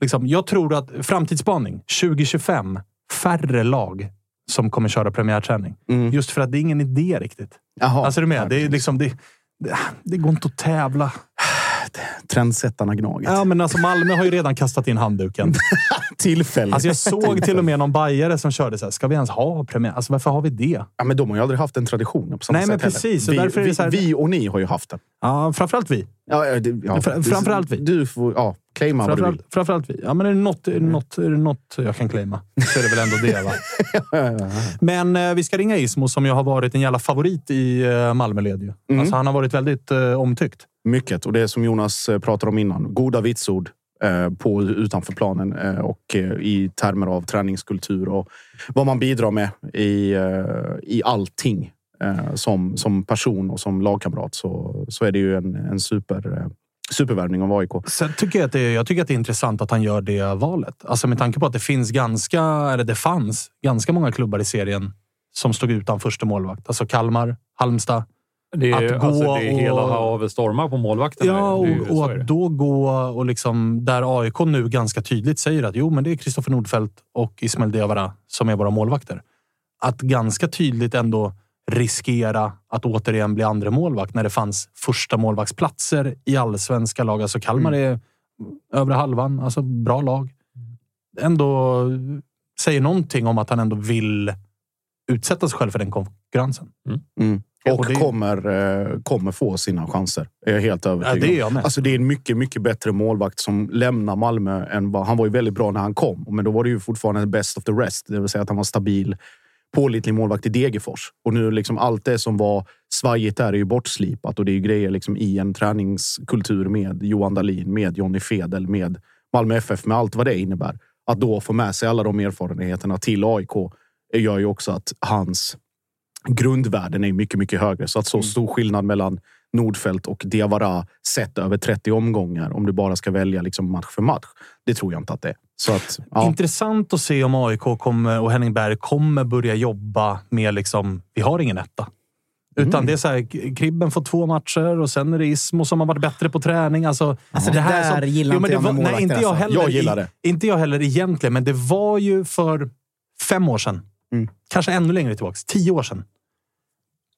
Liksom, jag tror att framtidsspaning 2025, färre lag som kommer köra premiärträning. Mm. Just för att det är ingen idé riktigt. Jaha, Alltså, är du med? Det, är liksom, det, det, det går inte att tävla. Trendsättarna Gnaget. Ja, men alltså Malmö har ju redan kastat in handduken. [laughs] Tillfälle. Alltså jag såg till och med någon bajare som körde så här. Ska vi ens ha premiär? Alltså varför har vi det? Ja, men de har ju aldrig haft den traditionen på samma Nej, men sätt heller. precis, Vi, därför är det vi, så här- vi och ni har ju haft den. Ja, framförallt vi. Ja, det, ja. Fra- framförallt vi. Du får ja, claima vad du vill. Framförallt, vi. Ja, men är det, något, är, det något, är det något jag kan claima så är det väl ändå det. Va? [laughs] Men eh, vi ska ringa Ismo som ju har varit en jävla favorit i eh, Malmöled. Mm. Alltså, han har varit väldigt eh, omtyckt. Mycket. Och det som Jonas eh, pratade om innan. Goda vitsord eh, på utanför planen eh, och i termer av träningskultur och vad man bidrar med i, i allting. Som, som person och som lagkamrat så, så är det ju en, en super, supervärvning av AIK. Sen tycker jag, att det, jag tycker att det är intressant att han gör det valet. Alltså med tanke på att det finns ganska, eller det fanns ganska många klubbar i serien som stod utan första målvakt. Alltså Kalmar, Halmstad. Det är, Att gå alltså, det är hela havet stormar på målvakten. Ja, och, så och att då gå och liksom där AIK nu ganska tydligt säger att jo, men det är Kristoffer Nordfeldt och Ismail Diawara som är våra målvakter. Att ganska tydligt ändå riskera att återigen bli andra målvakt när det fanns första målvaktsplatser i allsvenska lag. Alltså Kalmar Mm. är övre halvan, alltså bra lag. Ändå säger någonting om att han ändå vill utsätta sig själv för den konkurrensen. Mm. Ja, Och, kommer, eh, kommer få sina chanser. Är jag helt Ja, övertygad det är jag med. Alltså det är en mycket, mycket bättre målvakt som lämnar Malmö än vad... Han var ju väldigt bra när han kom, men då var det ju fortfarande best of the rest. Det vill säga att han var stabil, pålitlig målvakt i Degerfors. Och nu liksom allt det som var svajigt där är ju bortslipat och det är ju grejer liksom i en träningskultur med Johan Dahlin, med Jonny Fedel, med Malmö FF, med allt vad det innebär. Att då få med sig alla de erfarenheterna till AIK gör ju också att hans grundvärden är mycket, mycket högre. Så att så stor skillnad mellan Nordfeldt och Diawara sett över 30 omgångar, om du bara ska välja liksom match för match, det tror jag inte att det är. Så att, ja. Intressant att se om AIK kommer, och Henning Berg kommer börja jobba med liksom, vi har ingen etta. Utan Mm. det är så här, Kribben får två matcher och sen är det Ismo som har varit bättre på träning. Alltså, Alltså, det där gillar Jo, men inte jag det var- nej, inte jag alltså. heller. Jag gillar i- det. Inte jag heller egentligen, men det var ju för fem år sedan. Mm. Kanske ännu längre tillbaka. Tio år sedan.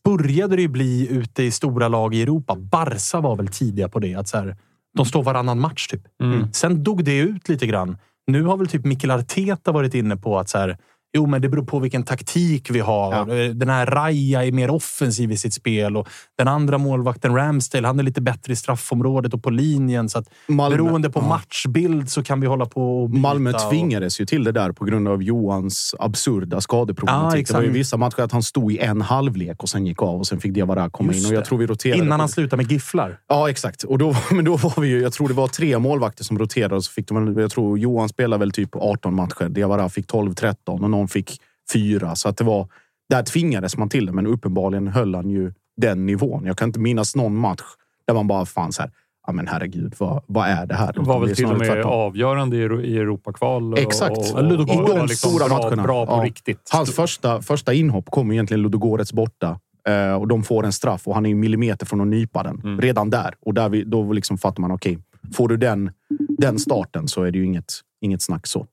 Började det ju bli ute i stora lag i Europa. Barca var väl tidiga på det. Att så här, de står varannan match typ. Mm. Sen dog det ut lite grann. Nu har väl typ Mikael Arteta varit inne på att så här, jo, men det beror på vilken taktik vi har. Den här Raja är mer offensiv i sitt spel och den andra målvakten Ramsdale, han är lite bättre i straffområdet och på linjen. Så att Malmö- beroende på ja. matchbild så kan vi hålla på och. Malmö och- tvingades ju till det där på grund av Johans absurda Ja, skadeproblematik. exakt. det var ju vissa matcher att han stod i en halvlek och sen gick av och sen fick Diawara komma Just in. Och jag tror vi roterade. Innan han slutar med gifflar. Ja, exakt. Och då, [laughs] men då var vi ju, jag tror det var tre målvakter som roterade. Och så fick de, jag tror Johan spelade väl typ 18 matcher. Diawara fick 12-13 och någon fick fyra. Så att det var, där tvingades man till det, men uppenbarligen höll han ju den nivån. Jag kan inte minnas någon match där man bara fann så här. Ja, men herregud, vad, vad är det här? Det var väl till och med tvärtom. avgörande i, Euro- i Europakval. Exakt. Och, och, och, I de liksom stora bra, matcherna. Bra på Ja. riktigt. Hans första, första inhopp kom egentligen Ludogorets borta. Eh, och de får en straff och han är ju millimeter från att nypa den. Mm. Redan där. Och där vi, då liksom fattar man, okej, får du den, den starten så är det ju inget, inget snack så.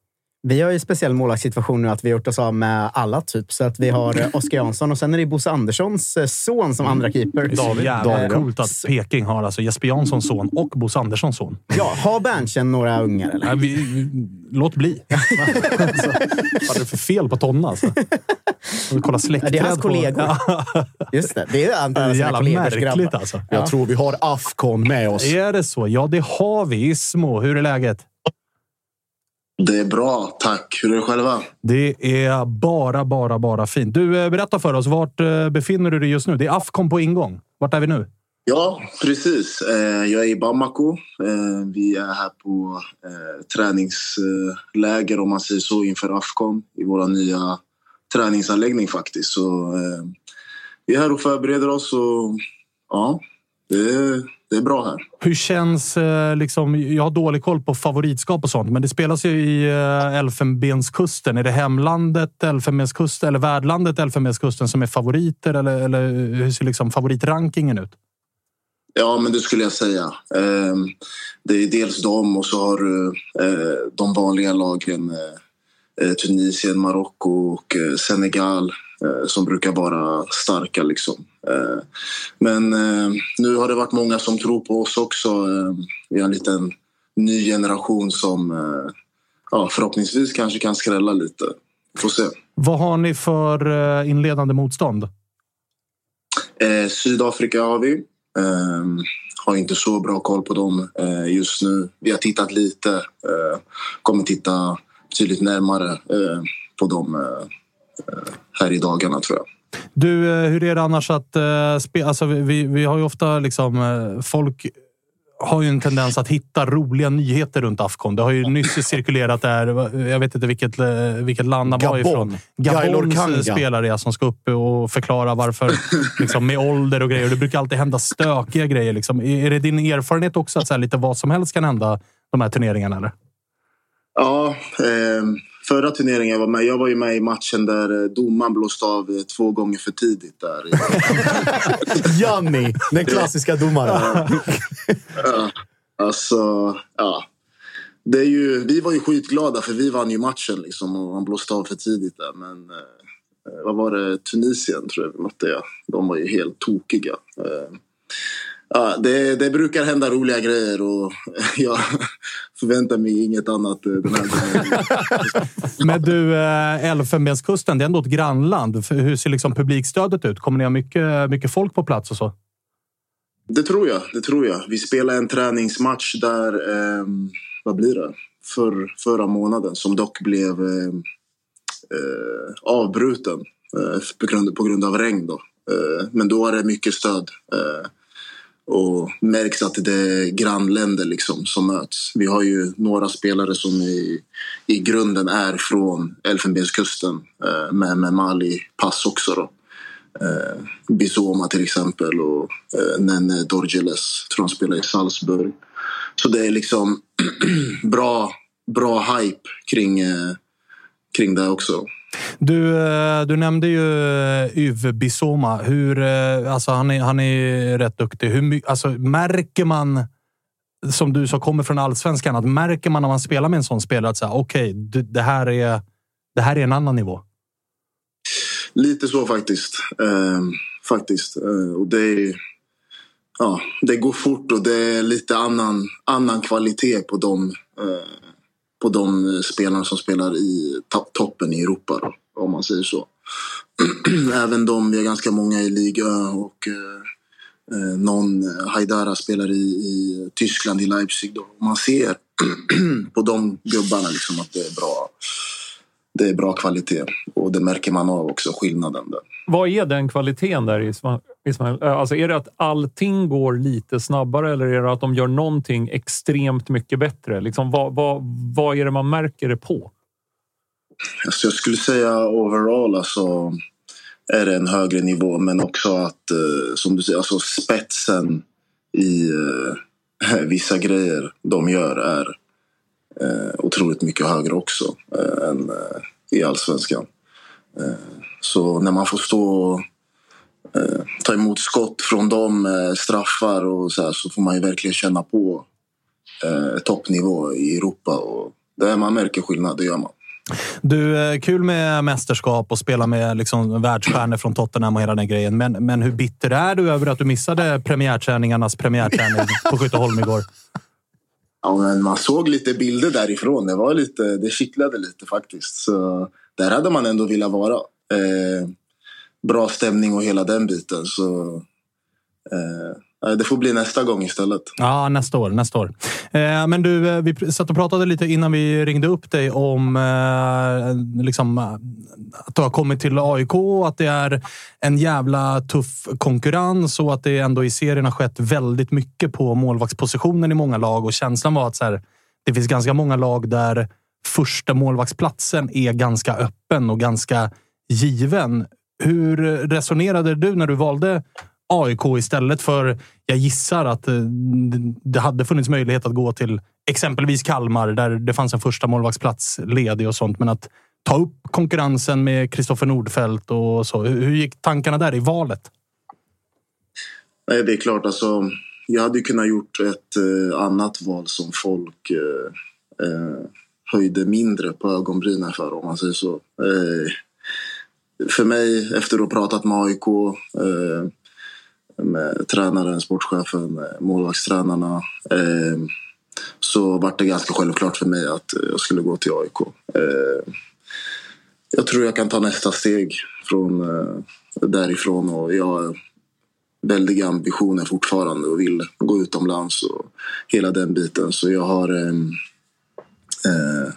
Vi har ju speciell målvaktssituation nu att vi har gjort oss av med alla typ. Så att vi har eh, Oskar Jansson och sen är det Bosse Anderssons eh, son som andra keeper. Det är så jävla David. coolt att Peking har alltså Jesper Janssons son och Bosse Anderssons son. Ja, har Berntsen några ungar eller? Nej, vi, vi, låt bli. [laughs] alltså, vad är det för fel på Tonna? Alltså? Kolla Ja, släktträd. det är hans kollegor. Ja, Just det, det är alla sina jävla kollegors märkligt grabbar. alltså. Jag tror vi har Afcon med oss. Är det så? Ja, det har vi. Ismo, hur är läget? Det är bra, tack. Hur är det själva? Det är bara, bara, bara fint. Du, eh, berätta för oss. Vart eh, befinner du dig just nu? Det är Afcon på ingång. Vart är vi nu? Ja, precis. Eh, Jag är i Bamako. Vi är här på träningsläger, om man säger så, inför Afcon i vår nya träningsanläggning faktiskt. Så vi är här och förbereder oss och ja, det är, det är bra här. Hur känns... Eh, liksom, jag har dålig koll på favoritskap och sånt, men det spelas ju i eh, Elfenbenskusten. Är det hemlandet Elfenbenskusten eller värdlandet Elfenbenskusten som är favoriter? Eller, eller hur ser liksom favoritrankingen ut? Ja, men det skulle jag säga. Eh, Det är dels dem och så har du eh, de vanliga lagen Tunisien, Marocko och Senegal som brukar vara starka. Liksom. Eh, Men eh, nu har det varit många som tror på oss också. Eh, Vi har en liten ny generation som eh, ja, förhoppningsvis kanske kan skrälla lite. Får se. Vad har ni för eh, inledande motstånd? Eh, Sydafrika har vi. Eh, har inte så bra koll på dem eh, just nu. Vi har tittat lite. Eh, kommer titta betydligt närmare eh, på dem eh, eh, här i dagarna tror jag. Du, eh, hur är det annars att... Eh, spe, alltså, vi, vi har ju ofta liksom... Eh, folk har ju en tendens att hitta roliga nyheter runt Afcon. Det har ju nyss cirkulerat där, jag vet inte vilket, vilket land han var ifrån. Gabons spelare som ska upp och förklara varför, [laughs] liksom, med ålder och grejer. Det brukar alltid hända stökiga grejer. Liksom. Är det din erfarenhet också att så här, lite vad som helst kan hända de här turneringarna? Eller? Ja, eh, förra turneringen jag var med, jag var ju med i matchen där eh, domaren blåste av eh, två gånger för tidigt. Där. [laughs] Janni, den klassiska domaren. ja, alltså, ja. Det är ju, vi var ju skitglada för vi vann ju matchen liksom, och han blåste av för tidigt där. Men eh, vad var det? Tunisien tror jag vi mötte. Ja. De var ju helt tokiga. Eh, ja, det, det, brukar hända roliga grejer och [laughs] jag förväntar mig inget annat eh, den här gången. [laughs] Men du, eh, Elfenbenskusten, det är ändå ett grannland. Hur ser liksom publikstödet ut? Kommer ni ha mycket, mycket folk på plats och så? Det tror jag. Det tror jag. Vi spelade en träningsmatch där, eh, vad blir det? För, förra månaden som dock blev eh, eh, avbruten eh, på, grund, på grund av regn. Då. men då är det mycket stöd. Och märks att det är grannländer liksom som möts. Vi har ju några spelare som i, i grunden är från Elfenbenskusten eh, med, med Mali-pass också. Då. Eh, Bizoma till exempel och eh, Nene Dorgeles, tror han spelar i Salzburg. Så det är liksom [clears throat] bra, bra hype kring, eh, kring det också. Du, eh, du nämnde ju eh, Yves Bissoma. Hur, eh, alltså han, är, han är rätt duktig. Hur, alltså, märker man, som du som kommer från allsvenskan, att märker man när man spelar med en sån spelare att okej, okay, det, här är, det här är en annan nivå? Lite så faktiskt. Eh, faktiskt. Eh, och det, är, ja, det går fort och det är lite annan, annan kvalitet på dem. Eh, på de spelarna som spelar i toppen i Europa, då, om man säger så. [clears throat] Även de, vi har ganska många i Liga och eh, eh någon eh, Haidara spelar i, i Tyskland, i Leipzig. Då. Man ser [clears throat] på de gubbarna liksom att det är bra det är bra kvalitet och det märker man av också, skillnaden där. Vad är den kvaliteten där Ismail? Eh, alltså är det att allting går lite snabbare eller är det att de gör någonting extremt mycket bättre? Liksom, vad, vad, vad är det man märker det på? Alltså jag skulle säga overall alltså, är det en högre nivå men också att, eh, som du säger, alltså spetsen i eh, [laughs] vissa grejer de gör är eh, otroligt mycket högre också eh, än eh, i allsvenskan. Eh, så när man får stå och eh, ta emot skott från dem, eh, straffar och så här, så får man ju verkligen känna på toppnivå i Europa. Och där man märker skillnad, det gör man. Du, kul med mästerskap och spela med liksom världsstjärnor från Tottenham och hela den grejen. Men, men hur bitter är du över att du missade premiärträningarnas premiärträning på Skytteholm igår? Ja, men man såg lite bilder därifrån. Det, var lite, det kittlade lite faktiskt. Så där hade man ändå velat vara. Eh, bra stämning och hela den biten. Så eh, det får bli nästa gång istället. Ja, nästa år. Nästa år. Eh, men du, eh, vi satt och pratade lite innan vi ringde upp dig om eh, liksom, eh, att du har kommit till AIK och att det är en jävla tuff konkurrens och att det ändå i serien har skett väldigt mycket på målvaktspositionen i många lag. Och känslan var att så här, det finns ganska många lag där första målvaktsplatsen är ganska öppen och ganska given. Hur resonerade du när du valde AIK istället för, jag gissar att eh, det hade funnits möjlighet att gå till exempelvis Kalmar där det fanns en första målvaktsplats ledig och sånt. Men att ta upp konkurrensen med Kristoffer Nordfeldt och så. Hur gick tankarna där i valet? Nej, det är klart. Alltså, jag hade kunnat gjort ett eh, annat val som folk eh, eh, höjde mindre på ögonbrynen för, om man säger så. Eh, för mig, efter att ha pratat med AIK, eh, med tränaren, sportchefen, målvaktstränarna eh, så var det ganska självklart för mig att jag skulle gå till AIK. Eh, jag tror jag kan ta nästa steg från eh, därifrån och jag har väldiga ambitioner fortfarande och vill gå utomlands och hela den biten. Så jag har en, eh,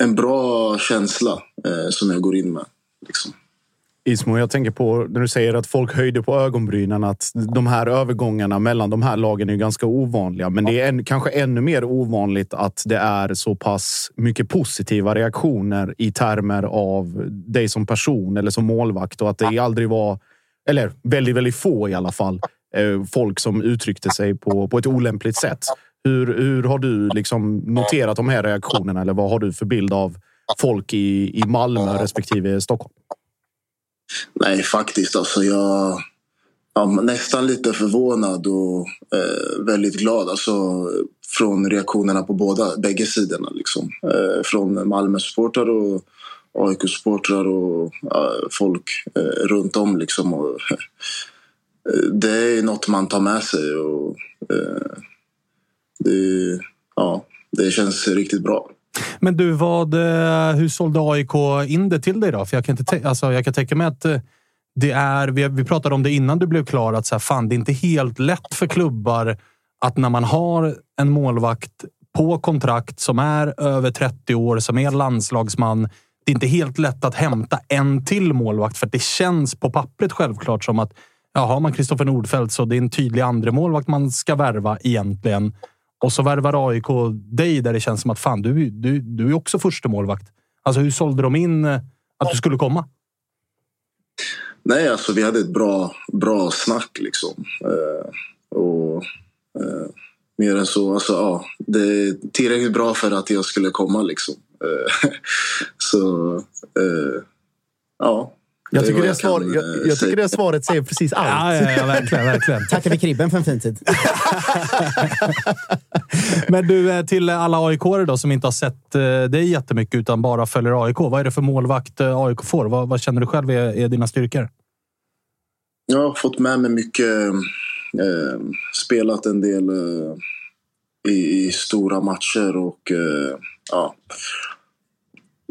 en bra känsla eh, som jag går in med. Liksom. Ismo, jag tänker på när du säger att folk höjde på ögonbrynen att de här övergångarna mellan de här lagen är ganska ovanliga. Men det är en, kanske ännu mer ovanligt att det är så pass mycket positiva reaktioner i termer av dig som person eller som målvakt och att det aldrig var, eller väldigt, väldigt få i alla fall, eh, folk som uttryckte sig på, på ett olämpligt sätt. Hur, hur har du liksom noterat de här reaktionerna eller vad har du för bild av folk i, i Malmö respektive Stockholm? Nej, faktiskt. Alltså jag ja, nästan lite förvånad och eh, väldigt glad. Alltså, från reaktionerna på båda, bägge sidorna. Liksom. Eh, från Malmö-supportrar och AIK-supportrar och eh, folk runt om. Liksom. Och, [laughs] det är något man tar med sig. Och, eh, det, ja, det känns riktigt bra. Men du, vad, eh, hur sålde AIK in det till dig då? För jag kan, inte alltså, jag kan tänka mig att eh, det är, vi, vi pratade om det innan du blev klar, att så här, fan, det är inte helt lätt för klubbar att när man har en målvakt på kontrakt som är över 30 år, som är landslagsman. Det är inte helt lätt att hämta en till målvakt för det känns på pappret självklart som att ja, har man Kristoffer Nordfeldt så det är en tydlig andra målvakt man ska värva egentligen. Och så värvar AIK dig där det känns som att fan, du, du, du är också första målvakt. Alltså hur sålde de in eh, att du skulle komma? Nej, alltså vi hade ett bra, bra snack liksom. Eh, och eh, mer än så, alltså ja, det är tillräckligt bra för att jag skulle komma liksom. Eh, [laughs] så eh, ja, jag tycker, det, svar, jag, jag, eh, tycker det svaret säger precis allt. Ja, ja, ja verkligen. verkligen. Tackar vi Kribben för en fin tid. [laughs] Men du, eh, till alla aik då som inte har sett eh, dig jättemycket utan bara följer AIK. Vad är det för målvakt AIK får? Vad, vad känner du själv är, är, dina styrkor? Jag har fått med mig mycket. Eh, spelat en del eh, i, i, stora matcher och eh, ja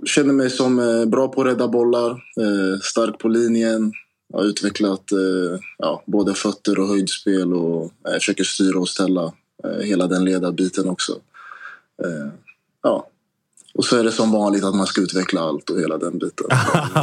känner mig som eh, bra på att rädda bollar, eh, stark på linjen. Jag har utvecklat eh, ja, både fötter och höjdspel och jag försöker styra och ställa hela den ledarbiten också. Ja. Och så är det som vanligt att man ska utveckla allt och hela den biten.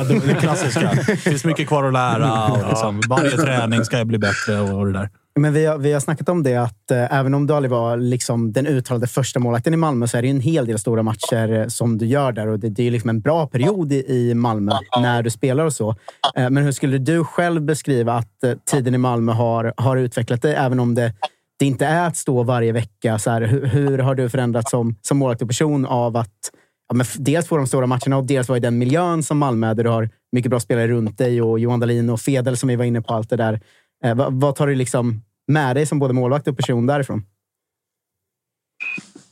[laughs] det klassiska. Det finns mycket kvar att lära och liksom, varje träning ska bli bättre och det där. Men vi har, vi har snackat om det att eh, även om du aldrig var liksom, den uttalade första målakten i Malmö så är det en hel del stora matcher eh, som du gör där. Och det, det är liksom en bra period i, i Malmö när du spelar och så. Eh, men hur skulle du själv beskriva att eh, tiden i Malmö har, har utvecklat dig? Även om det, det inte är att stå varje vecka. Så här, hur, hur, har du förändrats som, som målvakt och person av att ja, men dels få de stora matcherna och dels vara i den miljön som Malmö är där du har mycket bra spelare runt dig och Johan Dahlin och Fedel som vi var inne på. allt det där. Eh, vad, vad, tar du liksom med dig som både målvakt och person därifrån?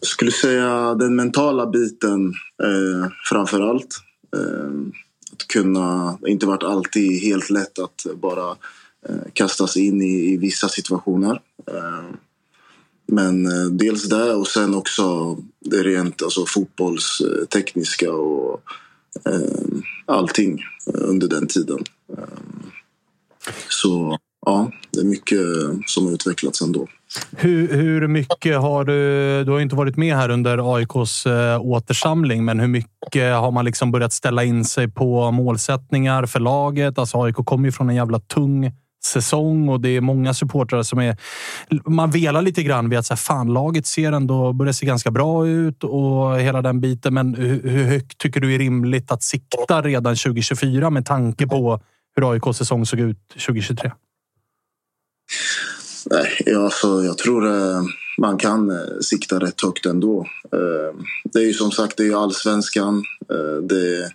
Jag skulle säga den mentala biten eh, framför allt. Eh, att kunna, det har inte varit alltid helt lätt att bara eh, kastas in i, i vissa situationer. Eh, men eh, dels det och sen också det rent alltså, fotbollstekniska och eh, allting under den tiden. Eh, så ja, det är mycket som har utvecklats ändå. Hur, hur mycket har du... Du har inte varit med här under AIKs eh, återsamling, men hur mycket har man liksom börjat ställa in sig på målsättningar för laget? Alltså AIK kommer ju från en jävla tung säsong och det är många supportrar som är... Man velar lite grann vid att så här, fan, laget ser ändå, börjar se ganska bra ut och hela den biten. Men hur, hur högt tycker du är rimligt att sikta redan 2024 med tanke på hur AIKs säsong såg ut 2023? Nej, alltså, jag tror eh, man kan eh, sikta rätt högt ändå. Eh, det är ju som sagt det är allsvenskan. Det är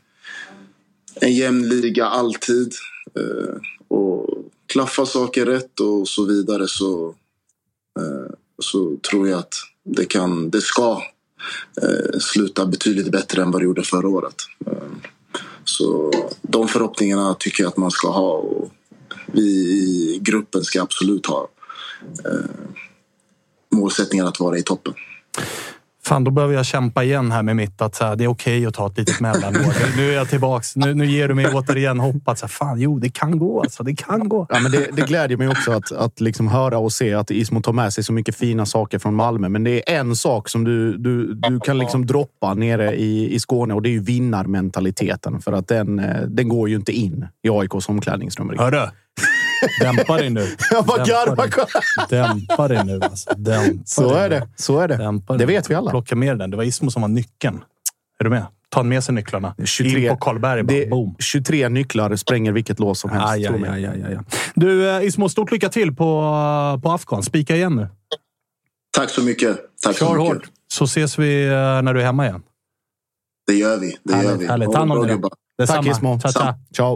en jämn liga alltid. Och klaffar saker rätt och så vidare så, så tror jag att det, kan, det ska sluta betydligt bättre än vad det gjorde förra året. Så de förhoppningarna tycker jag att man ska ha och vi i gruppen ska absolut ha målsättningen att vara i toppen. Fan, då behöver jag kämpa igen här med mitt att så här, det är okej okay att ta ett litet mellanår. nu är jag tillbaks. Nu, nu ger du mig återigen hopp att så här, fan, jo, det kan gå. Alltså, det kan gå. Ja, men det, det glädjer mig också att, att liksom höra och se att Ismo tar med sig så mycket fina saker från Malmö. Men det är en sak som du, du, du kan liksom droppa nere i, i Skåne och det är ju vinnarmentaliteten. För att den, eh, den går ju inte in i AIKs omklädningsrum. Hörru! Dämpa dig nu. [laughs] Jag bara garvar. Dämpa dig nu. Alltså. Dämpa så dig är det. Så är det. Dämpa det vet vi alla. Plocka med den. Det var Ismo som var nyckeln. Är du med? Ta med sig nycklarna. 23, In på Karlberg. Bara, det, boom. 23 nycklar spränger vilket lås som helst. Aj, aj, aj, aj, aj. Du, eh, Ismo, stort lycka till på, på Afghan. Spika igen nu. Tack så mycket. Tack Kör så mycket. hårt. Så ses vi eh, när du är hemma igen. Det gör vi. Det härligt, gör vi. Härligt. Ta hand om dig. Tack Ismo. Ciao.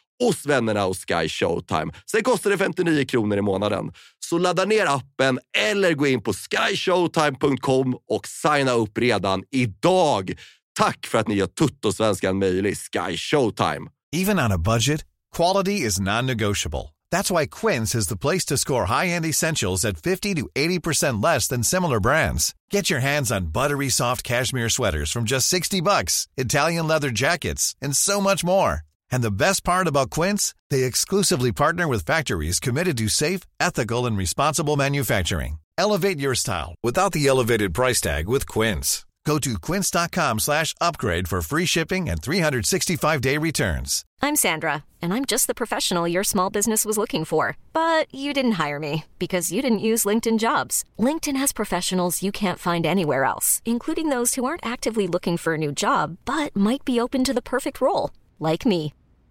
hos vännerna hos Sky Showtime. Sen kostar det 59 kronor i månaden. Så ladda ner appen eller gå in på skyshowtime.com och signa upp redan idag. Tack för att ni gör Tuttosvenskan möjlig, Sky Showtime. Even on a budget, quality is non-negotiable. That's why Quince is the place to score high-end essentials at 50 to 80% less than similar brands. Get your hands on buttery soft cashmere sweaters from just 60 bucks, Italian leather jackets, and so much more. And the best part about Quince, they exclusively partner with factories committed to safe, ethical, and responsible manufacturing. Elevate your style without the elevated price tag with Quince. Go to quince.com slash upgrade for free shipping and 365-day returns. I'm Sandra, and I'm just the professional your small business was looking for. But you didn't hire me because you didn't use LinkedIn Jobs. LinkedIn has professionals you can't find anywhere else, including those who aren't actively looking for a new job, but might be open to the perfect role, like me.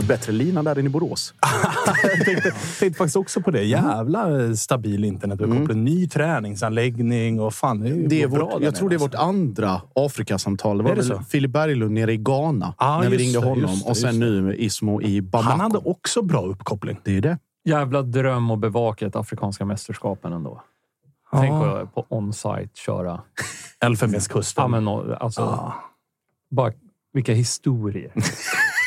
Var bättre lina där än i Borås. [laughs] jag tänkte, tänkte faktiskt också på det. Jävla stabil internetuppkoppling. Mm. Ny träningsanläggning och fan, det är, det är bra vårt, där Jag tror det är vårt andra Afrikasamtal. Det var Är det väl så? Filip Berglund nere i Ghana Ah, när vi ringde det, honom. just det, och sen nu Ismo i Bamako. Han hade också bra uppkoppling. Det är det. Jävla dröm att bevaka ett afrikanska mästerskapen ändå. Tänk på, på on-site köra. Elfenbenskusten. Ja, men, alltså, Ah. bara, vilka historier. [laughs]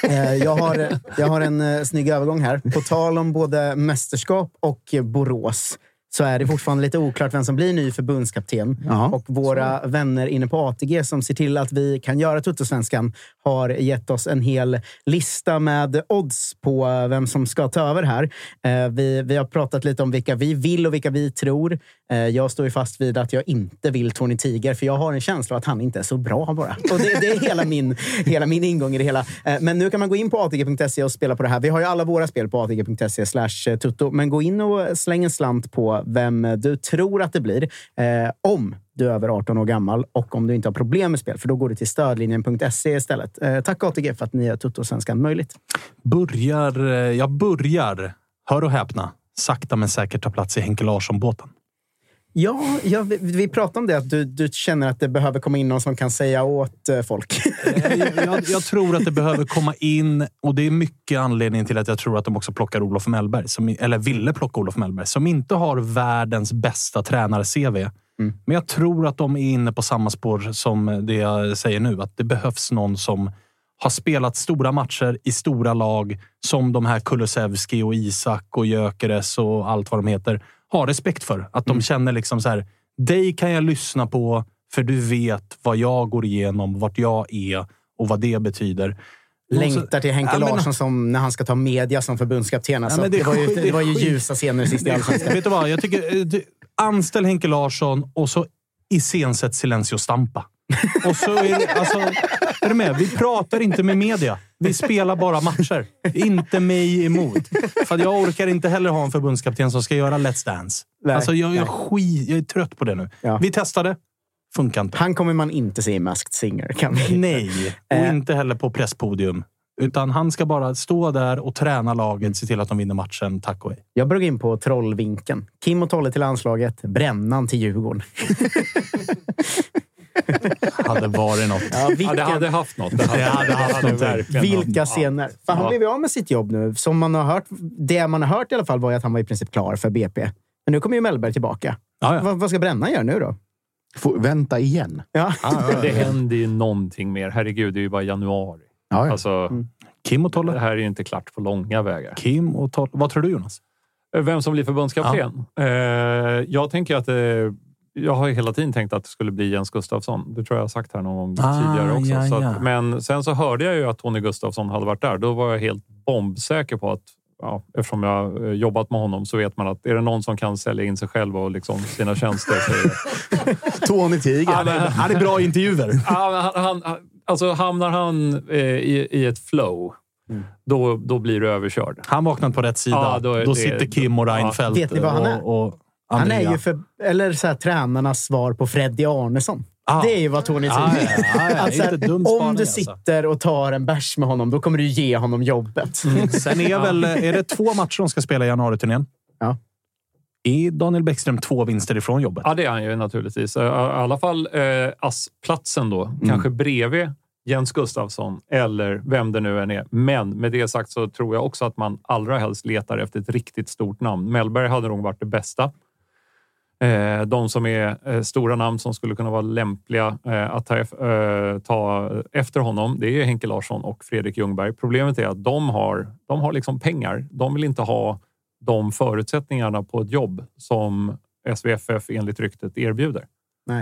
Eh, jag har, jag har en eh, snygg övergång här. På tal om både mästerskap och Borås så är det fortfarande lite oklart vem som blir ny förbundskapten. Ja, och våra vänner inne på ATG som ser till att vi kan göra Tuttosvenskan har gett oss en hel lista med odds på vem som ska ta över här. Eh, Vi, vi har pratat lite om vilka vi vill och vilka vi tror. Eh, Jag står ju fast vid att jag inte vill Tony Tiger, för jag har en känsla att han inte är så bra bara. Och det, det är hela min, [laughs] hela min ingång i det hela. Eh, Men nu kan man gå in på atg.se och spela på det här. Vi har ju alla våra spel på atg.se slash tutto. Men gå in och släng en slant på vem du tror att det blir. Eh, om du är över 18 år gammal och om du inte har problem med spel, för då går du till stödlinjen.se istället. Eh, tack ATG för att ni gör Tuttosvenskan möjligt. Börjar, eh, jag börjar, hör och häpna, sakta men säkert ta plats i Henke Larsson-båten. Ja, ja vi, vi pratade om det, att du, du känner att det behöver komma in någon som kan säga åt eh, folk. Eh, jag, jag tror att det behöver komma in och det är mycket anledningen till att jag tror att de också plockar Olof Mellberg, som, eller ville plocka Olof Mellberg, som inte har världens bästa tränare-CV. Men jag tror att de är inne på samma spår som det jag säger nu. Att det behövs någon som har spelat stora matcher i stora lag som de här Kulusevski och Isak och Gyökeres och allt vad de heter har respekt för. Att de känner liksom så här, dig kan jag lyssna på För du vet vad jag går igenom, vart jag är och vad det betyder. Längtar till Henke Ja, men- Larsson som när han ska ta media som förbundskapten. Alltså, men det, det var ju, skit- det var ju det ljusa scener sist i Allsvenskan. Vet du vad? Jag tycker, eh, du, anställ Henke Larsson och så iscensätt Silencio Stampa. Och så är, det- alltså, är du med? Vi pratar inte med media. Vi spelar bara matcher. Inte mig emot. För jag orkar inte heller ha en förbundskapten som ska göra Let's Dance. Nej, alltså, jag, jag, skit, jag är trött på det nu. Ja. Vi testade. Funkar inte. Han kommer man inte se i Masked Singer. Kan vi. Nej, och Eh. inte heller på presspodium. Utan han ska bara stå där och träna laget, se till att de vinner matchen. Tack och hej. Jag började in på trollvinkeln. Kim och Tolle till landslaget, Brännan till Djurgården. [laughs] Hade varit något. Ja, Ja, vilka, det hade haft något. Det hade, Det hade haft verkligen något. vilka scener. För han Ja. blev ju av med sitt jobb nu. Som man har hört, det man har hört i alla fall var att han var i princip klar för BP. Men nu kommer ju Mellberg tillbaka. Ja, ja. Vad, vad ska Brännan göra nu då? Får vänta igen. [laughs] Ja. Det händer ju någonting mer. Herregud, det är ju bara januari. Ja, ja. Alltså, Kim och det Tolle. här är ju inte klart på långa vägar. Kim och Tolle. Vad tror du Jonas? Vem som blir förbundskapten? Eh, jag tänker att eh, jag har ju hela tiden tänkt att det skulle bli Jens Gustafsson. Det tror jag har sagt här någon gång Ah, tidigare också. ja, så ja. att, men sen så hörde jag ju att Tony Gustafsson hade varit där. Då var jag helt bombsäker på att Ja, eftersom jag har eh, jobbat med honom så vet man att är det någon som kan sälja in sig själv och liksom sina tjänster så är det [laughs] Tony Tiger. Ja, men- Han är bra i intervjuer. [laughs] Ja, han, han, han- alltså hamnar han eh, i, i ett flow, då, då blir du överkörd. Han vaknat på rätt sida. Ja, då då är det- sitter Kim och Reinfeldt Vet ni vad han är? och, och Han Andrea. är ju för, eller så här, tränarnas svar på Freddy Arnesson. Ah. Det är ju vad Tony Ah, ja, ja, ja. Att så här, Inte dum om spaning, du alltså. sitter och tar en bärs med honom, då kommer du ge honom jobbet. Sen är, väl, är det två matcher de ska spela i januariturnén? Ja. Är Daniel Bäckström två vinster ifrån jobbet? Ja, det är han ju naturligtvis. I alla fall eh, ASS-platsen då. Kanske bredvid Jens Gustafsson eller vem det nu än är. Men med det sagt så tror jag också att man allra helst letar efter ett riktigt stort namn. Mellberg hade nog varit det bästa. Eh, de som är eh, stora namn som skulle kunna vara lämpliga eh, att ta, efter honom, det är Henke Larsson och Fredrik Ljungberg. Problemet är att de har, de har liksom pengar. De vill inte ha de förutsättningarna på ett jobb som SVFF enligt ryktet erbjuder.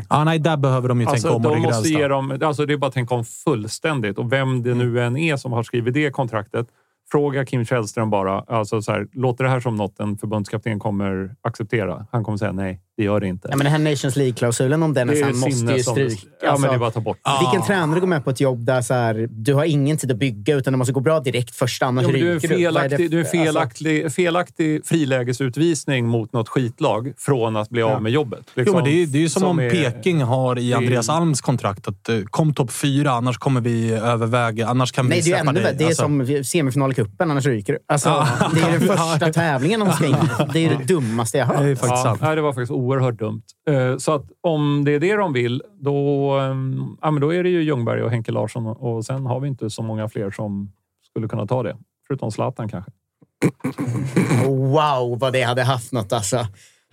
Ah, nej, där behöver de ju Alltså, tänka om de det måste ge dem, alltså det är bara att tänka om fullständigt. Och vem det nu än är som har skrivit det kontraktet, fråga Kim Källström bara. Alltså så här, låter det här som något en förbundskapten kommer acceptera? Han kommer säga nej, det gör det inte. Ja, men den här Nations League-klausulen om den är det så är här, måste ju som- stryka. Ja, Alltså, men det är bara att ta bort. Vilken tränare går med på ett jobb där så här, du har ingen tid att bygga utan det måste gå bra direkt först, annars Ja, du är en ryker du. Är det felaktig, du är för- alltså, felaktig, felaktig frilägesutvisning mot något skitlag från att bli av med jobbet. Jo, Liksom, men det, är, det är ju som, om är- Peking har i det är- Andreas Alms kontrakt att eh, kom topp fyra, annars kommer vi överväga. Annars kan Nej, vi det är ju släppa dig. Det är Alltså, som semifinal i cupen, annars ryker du. Alltså, Ja. Det är den [laughs] första tävlingen de ska in. Det är det dummaste jag Det är hört. faktiskt Ja, sant. nej, det var faktiskt oerhört dumt. Eh, Så att om det är det de vill, då, ehm, ja, men då är det ju Ljungberg och Henke Larsson och sen har vi inte så många fler som skulle kunna ta det. Förutom Zlatan kanske. Wow, vad det hade haft något alltså.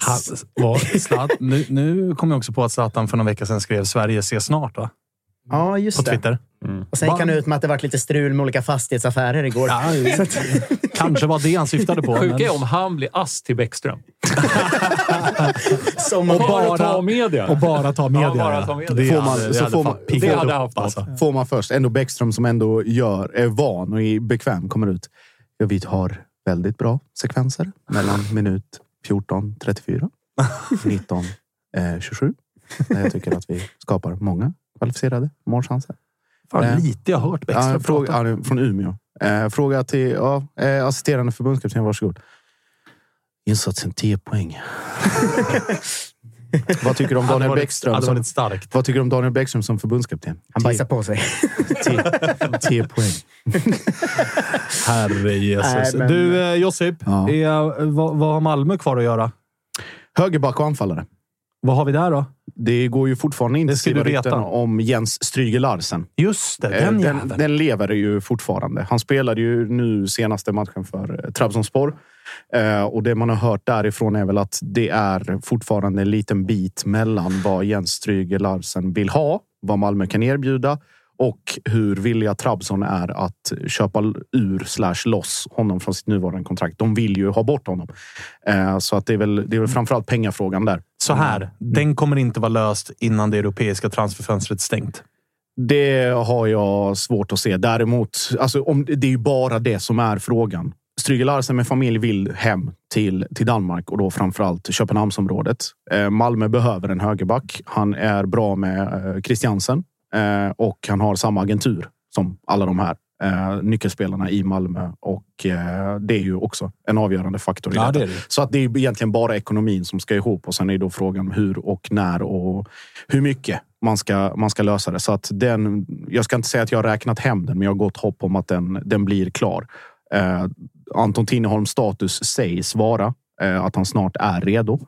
Ha, vad, Zlat, nu, nu kom jag också på att Zlatan för några veckor sedan skrev “Sverige ses snart” va? Ja, på just det. Twitter. Och sen gick han ut med att det varit lite strul med olika fastighetsaffärer igår. Ja, kanske var det han syftade på. Sjuka men- är om han blir ass till Bäckström. Som Och Bara bara- ta media. Och bara ta media. Ja, bara ta media. Det Får man- hade- det så hade får man- det hade upp, haft alltså. Får man först. Ändå Bäckström som ändå gör, är van och är bekväm kommer ut. Ja, vi har väldigt bra sekvenser mellan minut 14.34 19 eh, 27. Där jag tycker att vi skapar många kvalificerade målchanser. Fan, Eh, lite jag har hört Bäckström Ja, fråga, prata. ja, från Umeå. Eh, fråga till ja, eh, assisterande förbundskapten. Varsågod. Insatsen 10 poäng. [laughs] Vad tycker du om Daniel varit- Bäckström? Som, starkt. vad tycker du om Daniel Bäckström som förbundskapten? Han bajsar på sig. 10 poäng. [laughs] Herre Jesus. Nej, men- Du eh, Josip, Ja. är, vad, vad har Malmö kvar att göra? Högerback och anfallare. Vad har vi där då? Det går ju fortfarande intensiva du veta. rykten om Jens Stryger Larsen. Just det, Eh, den den, jäveln. den lever ju fortfarande. Han spelade ju nu senaste matchen för eh, Trabzonspor. Eh, och det man har hört därifrån är väl att det är fortfarande en liten bit mellan vad Jens Stryger Larsen vill ha, vad Malmö kan erbjuda och hur villiga Trabzon är att köpa ur slash loss honom från sitt nuvarande kontrakt. De vill ju ha bort honom. Så att det är väl, det är väl framförallt pengafrågan där. Så här, den kommer inte vara löst innan det europeiska transferfönstret stängt. Det har jag svårt att se. Däremot, alltså, om, det är ju bara det som är frågan. Stryger Larsen med familj vill hem till, till Danmark och då framförallt Köpenhamnsområdet. Eh, Malmö behöver en högerback. Han är bra med eh, Christiansen eh, och han har samma agentur som alla de här eh, nyckelspelarna i Malmö och eh, det är ju också en avgörande faktor. I detta. det det. Så att det är egentligen bara ekonomin som ska ihop och sen är då frågan hur och när och hur mycket man ska, man ska lösa det. Så att den, jag ska inte säga att jag har räknat hem den, men jag har gott hopp om att den, den blir klar. Eh, Anton Tinnerholms status sägs vara eh, att han snart är redo.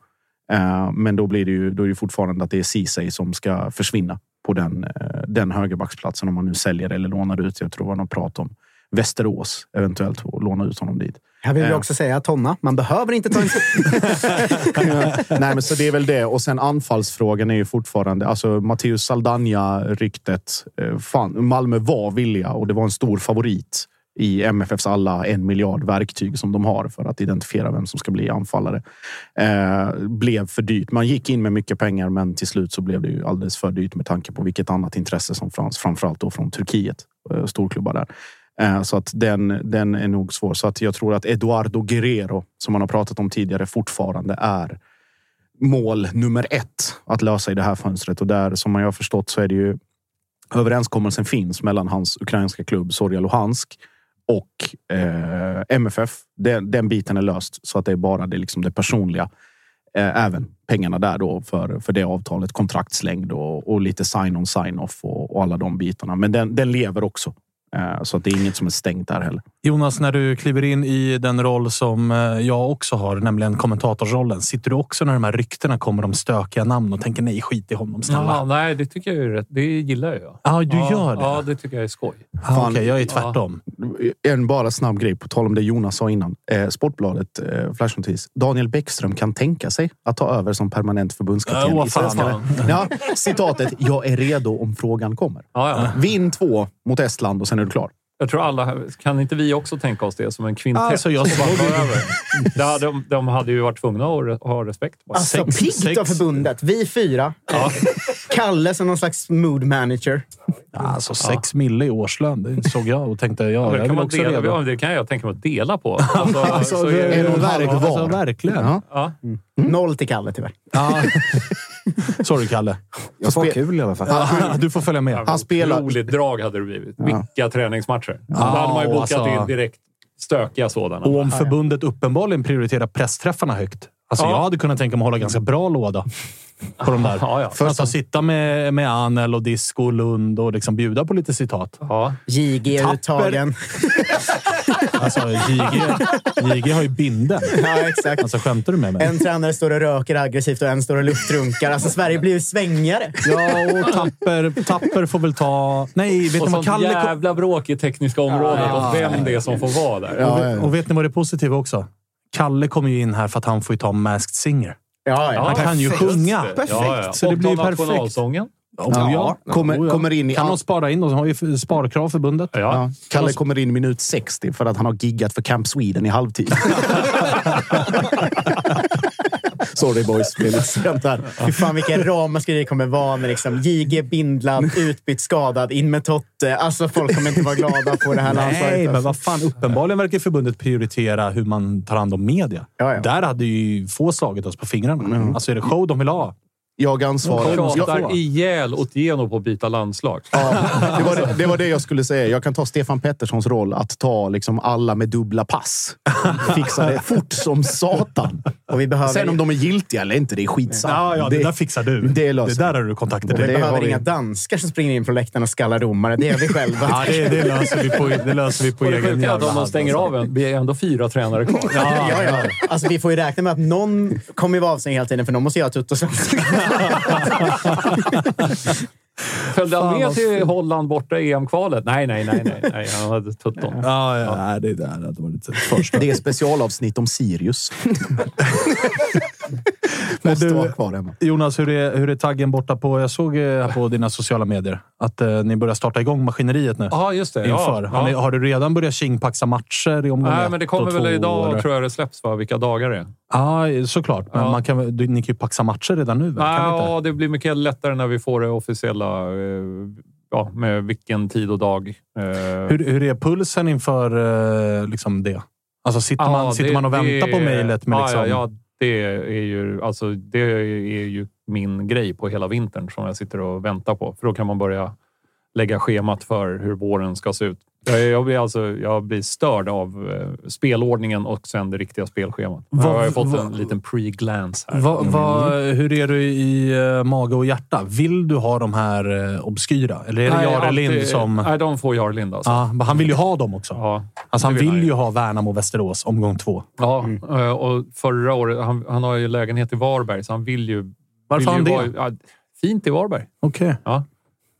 Eh, men då blir det ju då är det fortfarande att det är Ceesay som ska försvinna på den, eh, den högerbacksplatsen om man nu säljer eller lånar ut. Jag tror det var något prat om Västerås eventuellt och låna ut honom dit. Jag vill Eh. också säga Tonna, man behöver inte ta en... [laughs] Nej, men så det är väl det. Och sen anfallsfrågan är ju fortfarande... Alltså Matteus Saldana-ryktet. Eh, fan, Malmö var villiga och det var en stor favorit i MFFs alla en miljard verktyg som de har för att identifiera vem som ska bli anfallare. Eh, blev för dyrt. Man gick in med mycket pengar, men till slut så blev det ju alldeles för dyrt med tanke på vilket annat intresse som fanns, framförallt då från Turkiet. Eh, storklubbar där. Eh, Så att den, den är nog svår. Så att jag tror att Eduardo Guerrero, som man har pratat om tidigare, fortfarande är mål nummer ett att lösa i det här fönstret. Och där, som man har förstått, så är det ju överenskommelsen finns mellan hans ukrainska klubb Zorja Luhansk och eh, MFF. Den, den biten är löst så att det är bara det, liksom det personliga. Eh, även pengarna där då för, för det avtalet, kontraktslängd och, och lite sign-on, sign-off och, och alla de bitarna. Men den, den lever också. Eh, så att det är inget som är stängt där heller. Jonas, när du kliver in i den roll som eh, jag också har, nämligen kommentatorsrollen. Sitter du också när de här ryktena kommer om stökiga namn och tänker nej, skit i honom snälla? Ja, nej, det tycker jag är rätt. Det gillar jag. Ja, du ja, gör det? Ja, det tycker jag är skoj. Ah, Okej, jag är tvärtom. En bara snabb grej, på tal om det Jonas sa innan. Eh, Sportbladet, eh, flashnotis. Daniel Bäckström kan tänka sig att ta över som permanent förbundskapten Äh, i fan. Ja, citatet, jag är redo om frågan kommer. Ja, ja. Vinn två mot Estland och sen är du klar. Jag tror alla... Kan inte vi också tänka oss det som en kvintett? Alltså, jag Som bara de, de hade ju varit tvungna att re- ha respekt. bara. Alltså, piggt av förbundet. Vi fyra. Kalle som någon slags mood manager. Alltså sex mille i årslön, det såg jag och tänkte ja, Ja, jag det, är kan också dela, redo. ja, det kan jag tänka mig att dela på. [laughs] Alltså, Alltså, så det, är en det, halv verk- var. alltså, verkligen. Ja. ja. Noll till Kalle tyvärr. Ja. [laughs] Sorry, Kalle. Jag får spe- kul i alla fall. Du får följa med. Han spelar... Roligt drag hade det blivit. Vilka träningsmatcher. Då Ja, hade man ju bokat alltså- in direkt stökiga sådana. Och om förbundet uppenbarligen prioriterar pressträffarna högt. Alltså Ja. Jag hade kunnat tänka mig att hålla ganska bra låda på de där. [laughs] Ja, ja. Alltså sitta med, med Anel och Disco och Lund och liksom bjuda på lite citat. Ja. JG-uttagen. [laughs] Alltså, JG, JG har ju binden. [laughs] Ja, exakt. Alltså, skämtar du med mig? En tränare står och röker aggressivt och en står och luftrunkar. Alltså, Sverige blir ju svängare. Ja, och Tapper, tapper får väl ta... Nej, vet Och ni vad Kalle... jävla bråk i tekniska området och vem det är som får vara där. Ja, ja, ja. Och vet ni vad det är positiva också? Kalle kommer ju in här för att han får ju ta Masked Singer. Ja, ja. Han kan ju sjunga. Ja, ja. Så det blir perfekt. nationalsången. Oh, ja. Kommer, Oh, ja. kommer in i Kan all- de spara in? De har ju sparkrav förbundet. Ja. Ja. Kalle kommer in i minut 60 för att han har giggat för Camp Sweden i halvtid. [laughs] [laughs] Sorry boys, är lite sent där. Fy fan vilken ramaskri det kommer vara med liksom, JG bindlad, utbytt skadad, in med Totte. Alltså folk kommer inte vara glada på det här landslaget. Nej, men alltså. vad fan. Uppenbarligen verkar förbundet prioritera hur man tar hand om media. Ja, ja. Där hade ju få slagit oss på fingrarna. Alltså är det show de vill ha? Jag ansvarar. Ja, Jag, Tjatar ihjäl Otieno på att byta landslag. ja, det, var det, [laughs] det var det jag skulle säga. Jag kan ta Stefan Petterssons roll att ta liksom alla med dubbla pass. Fixa det fort som satan. Och vi behöver, Sen om de är giltiga eller inte, det är skitsamma. Ja, ja, det, där fixar du. det löser det där har du kontakter vi till. det behöver har vi. inga danskar som springer in från läktaren och skallar domare. Det gör vi själva. [laughs] Ja, det, det, löser vi på, det löser vi på det egen är jävla om de hand, stänger alltså. av en, blir ändå fyra tränare kvar. Ja, ja. Alltså, vi får ju räkna med att någon kommer vara avstängd hela tiden, för någon måste göra tuttosvenskan. [laughs] [laughs] Följde han med till Holland borta i EM-kvalet? Nej, nej, nej, nej, nej. Han hade tutton. Ja, ja, nej, det där hade varit det första. Det är specialavsnitt om Sirius. [laughs] Men Måste vara kvar hemma. Jonas, hur är, hur är taggen borta på... Jag såg eh, på dina sociala medier att eh, ni börjar starta igång maskineriet nu. Ja, just det. Inför. Ja, Har, ni, har du redan börjat tjingpaxa matcher i omgång Nej, ett men det och kommer väl två, idag, eller? tror jag det släpps, va? vilka dagar det är. Ja, såklart. Men Ja. man kan, du, ni kan ju paxa matcher redan nu. väl? Ja, det blir mycket lättare när vi får det officiella, eh, ja, med vilken tid och dag. Eh, Hur, hur är pulsen inför eh, liksom det? Alltså sitter, ja, man, sitter det- man och väntar det- på mejlet liksom... ja, ja, det är ju alltså, det är ju min grej på hela vintern som jag sitter och väntar på. För då kan man börja lägga schemat för hur våren ska se ut. Jag, jag, blir, alltså, jag blir störd av eh, spelordningen och sen det riktiga spelschemat. Jag har fått vad- en liten pre-glance här. Va, va, hur är du i uh, mage och hjärta? Vill du ha de här uh, obskyra? Eller är det Nej, Jare Lind alltid- som... Nej, de får Jare Lind alltså. Men han vill ju ha dem också. Ja, Alltså, han vill vill ju ha Värnamo Västerås omgång två. Ja, eh, och förra året, han, han har ju lägenhet i Varberg, så han vill ju... Varför vill har han ju det? vara- ja, fint i Varberg. Okej. Ja.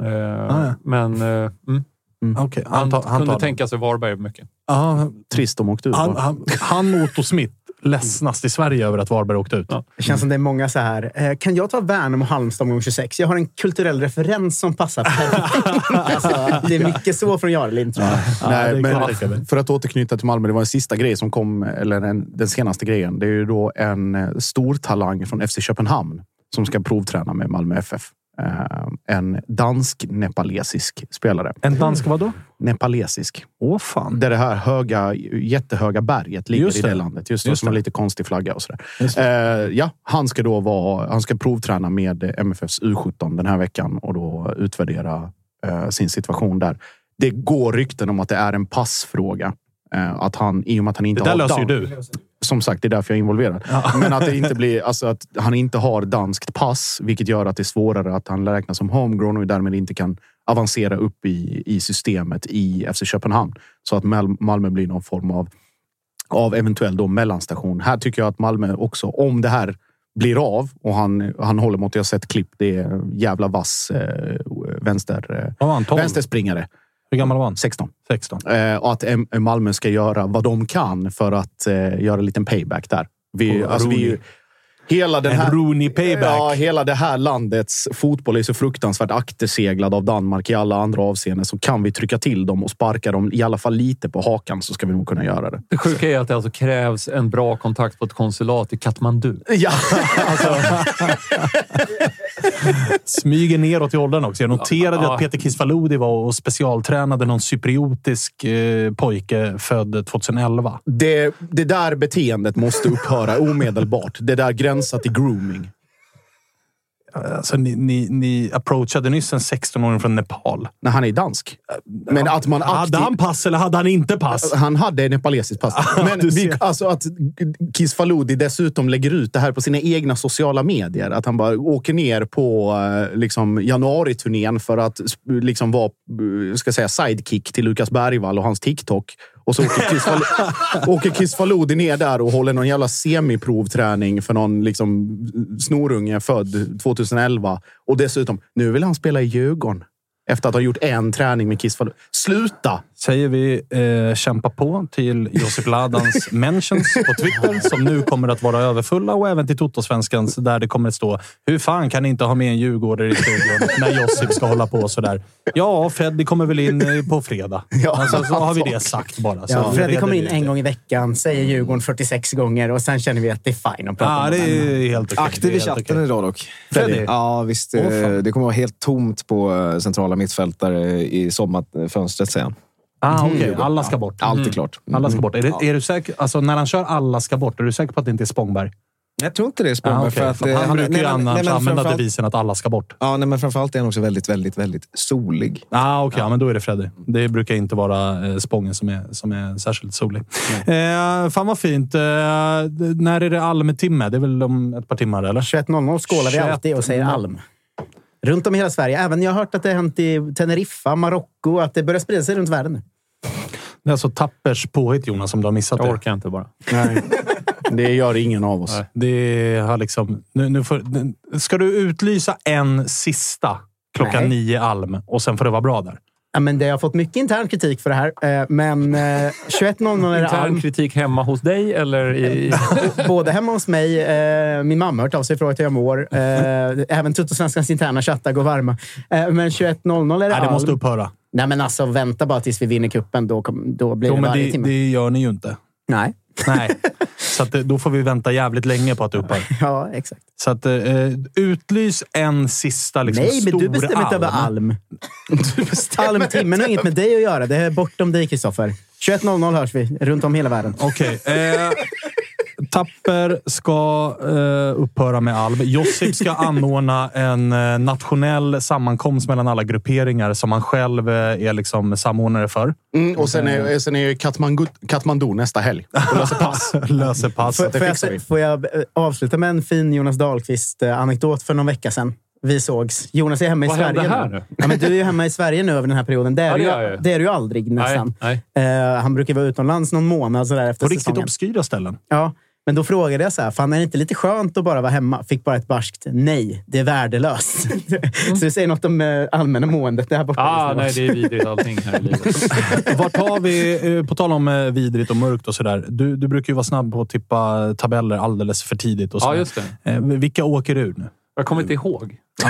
Eh, ja. Men eh, mm, Okej, han, han, tar, han, kunde tänka sig Varberg mycket. Ja, Trist de åkte ut. han, han, han och Otto Smith ledsnast i Sverige över att Varberg åkte ut. Det känns som det är många så här. Eh, kan jag ta Värnamo och Halmstad omgång 26? Jag har en kulturell referens som passar [laughs] alltså, det är mycket så från Jarlind, tror jag. Nej, men mig. för att återknyta till Malmö. Det var en sista grej som kom, eller en, den senaste grejen. Det är ju då en stor talang från FC Köpenhamn som ska provträna med Malmö FF. Eh, en dansk-nepalesisk spelare. En dansk vadå? Nepalesisk. Åh fan. Där det här höga, jättehöga berget ligger Just i det. det landet. Just, Just det, som det. lite konstig flagga och sådär. Eh, ja, han ska då vara, han ska provträna med MFFs U17 den här veckan och då utvärdera eh, sin situation där. Det går rykten om att det är en passfråga. Eh, att han, I och med att han inte Det där har löser ju du. Som sagt, det är därför jag är involverad. [laughs] Men att det inte blir, alltså att han inte har danskt pass, vilket gör att det är svårare att han räknas som homegrown och därmed inte kan avancera upp i, i systemet i FC Köpenhamn. Så att Mal- Malmö blir någon form av, av eventuell då mellanstation. Här tycker jag att Malmö också, om det här blir av och han, han håller mot, jag har sett klipp, det är jävla vass eh, vänster, eh, Vad var han? 12? vänsterspringare. Hur gammal var han? 16. 16. Eh, och att M- Malmö ska göra vad de kan för att eh, göra en liten payback där. Vi, alltså, vi. Hela den En här, Rooney payback. Ja, hela det här landets fotboll är så fruktansvärt akterseglad av Danmark i alla andra avseenden. Så kan vi trycka till dem och sparka dem i alla fall lite på hakan så ska vi nog kunna göra det. Det sjuka är att det alltså krävs en bra kontakt på ett konsulat i Katmandu. Ja, [laughs] Smyger neråt i åldern också. Jag noterade Ja. att Peter Kisvalodi var och specialtränade någon cypriotisk eh, pojke född 2011. det, det där beteendet måste upphöra omedelbart. Det där gränsar till grooming. Alltså, ni, ni, ni approachade nyss en 16-åring från Nepal. När han är dansk. Men att man Hade aktivt... han pass eller hade han inte pass? Han hade nepalesiskt pass. [laughs] Men vi, alltså att Kisfaludi dessutom lägger ut det här på sina egna sociala medier. Att han bara åker ner på eh, liksom, januariturnén för att liksom, vara eh, ska säga, sidekick till Lukas Bergvall och hans TikTok. Och så åker Kisfal [laughs] åker Kisfaludi ner där och håller någon jävla semiprovträning för någon liksom, snorunge född 2011. Och dessutom, nu vill han spela i Djurgården. Efter att ha gjort en träning med Kisfaludi. Sluta! Säger vi eh, kämpa på till Josip Ladans [laughs] mentions på Twitter som nu kommer att vara överfulla och även till Totosvenskans där det kommer att stå “Hur fan kan ni inte ha med en djurgårdare i studion [laughs] när Josip ska hålla på sådär?” Ja, Freddy kommer väl in eh, på fredag. [laughs] Ja, alltså, så har vi det sagt bara. Ja, Freddy kommer in en gång i veckan, säger Djurgården 46 gånger och sen känner vi att det är fine att prata Ja, om det är helt okej. Aktiv i chatten okej. idag dock. Freddy? Ja, visst. Fan. det kommer vara helt tomt på eh, centrala mittfältare i sommarfönstret sen. Ah, okej. Alla ska bort. Allt är klart. Alla ska bort. Är, det, är du säker? Alltså, när han kör alla ska bort, är du säker på att det inte är Spångberg? Jag tror inte det är Spångberg. Ah, okej. för att, För eh, han, brukar ju annars nej, använda devisen att alla ska bort. Ja, nej, men framförallt är han också väldigt, väldigt, väldigt solig. Ah, Okej, ja. men då är det Freddy. Det brukar inte vara eh, Spången som är, som är särskilt solig. Eh, fan vad fint. Eh, när är det Alm-timme? Det är väl om ett par timmar, eller? 21.00 skålar vi 21. alltid och säger alm. Runt om i hela Sverige. Även jag har hört att det har hänt i Teneriffa, Marocko, att det börjar sprida sig runt världen. Det är alltså Tappers påhitt, Jonas, om du har missat Jag det. orkar inte bara. Nej, det gör ingen av oss. Nej, Det har liksom... Nu, nu får, ska du utlysa en sista klockan Nej. nio Alm och sen får det vara bra där? Ja, men det har fått mycket intern kritik för det här, eh, men eh, 21.00 är det Intern Alm. kritik hemma hos dig eller i... [laughs] Både hemma hos mig, eh, min mamma har hört av sig och frågat hur jag mår. Eh, även Tuttosvenskans interna chattar går varma. Eh, men 21.00 är det Nej, det måste upphöra. Nej, men alltså vänta bara tills vi vinner kuppen Då, då blir Jo, det varje det, timme. det gör ni ju inte. Nej. Nej. [laughs] Så att, det- då får vi vänta jävligt länge på att det upphör. Ja, exakt. Så att, eh, utlys en sista liksom, Nej, men du bestämmer inte över Alm. [laughs] Alm-timmen har inget med dig att göra. Det är bortom dig, Kristoffer. 21.00 hörs vi runt om hela världen. Okej. Eh, [laughs] Tapper ska eh, upphöra med Alm. Josip ska [laughs] anordna en eh, nationell sammankomst mellan alla grupperingar som han själv eh, är liksom samordnare för. Mm, och sen är, sen är Katmandu, Katmandu nästa helg och löser pass. [laughs] Löser pass. Får, det får, fixar vi. jag, får jag eh, avsluta med en fin Jonas Dahlqvist-anekdot för någon vecka sedan? Vi sågs. Jonas är hemma i Vad Sverige hände här nu. Ja, men du är ju hemma i Sverige nu över den här perioden. Det är, Ja, du, det är ju, det är du ju aldrig nästan. Nej, Eh, han brukar vara utomlands någon månad sådär efter På riktigt säsongen. obskyra ställen. Ja, men då frågade jag så här, fan är det inte lite skönt att bara vara hemma? Fick bara ett barskt nej. Det är värdelöst. så det säger något om eh, allmänna måendet där borta. Ah, nej, det är vidrigt allting här i livet. [laughs] Vart har vi, eh, på tal om eh, vidrigt och mörkt och sådär. Du, du brukar ju vara snabb på att tippa tabeller alldeles för tidigt. Och Ja, sådär. just det. Vilka åker ur nu? Jag kommer inte ihåg. Ja.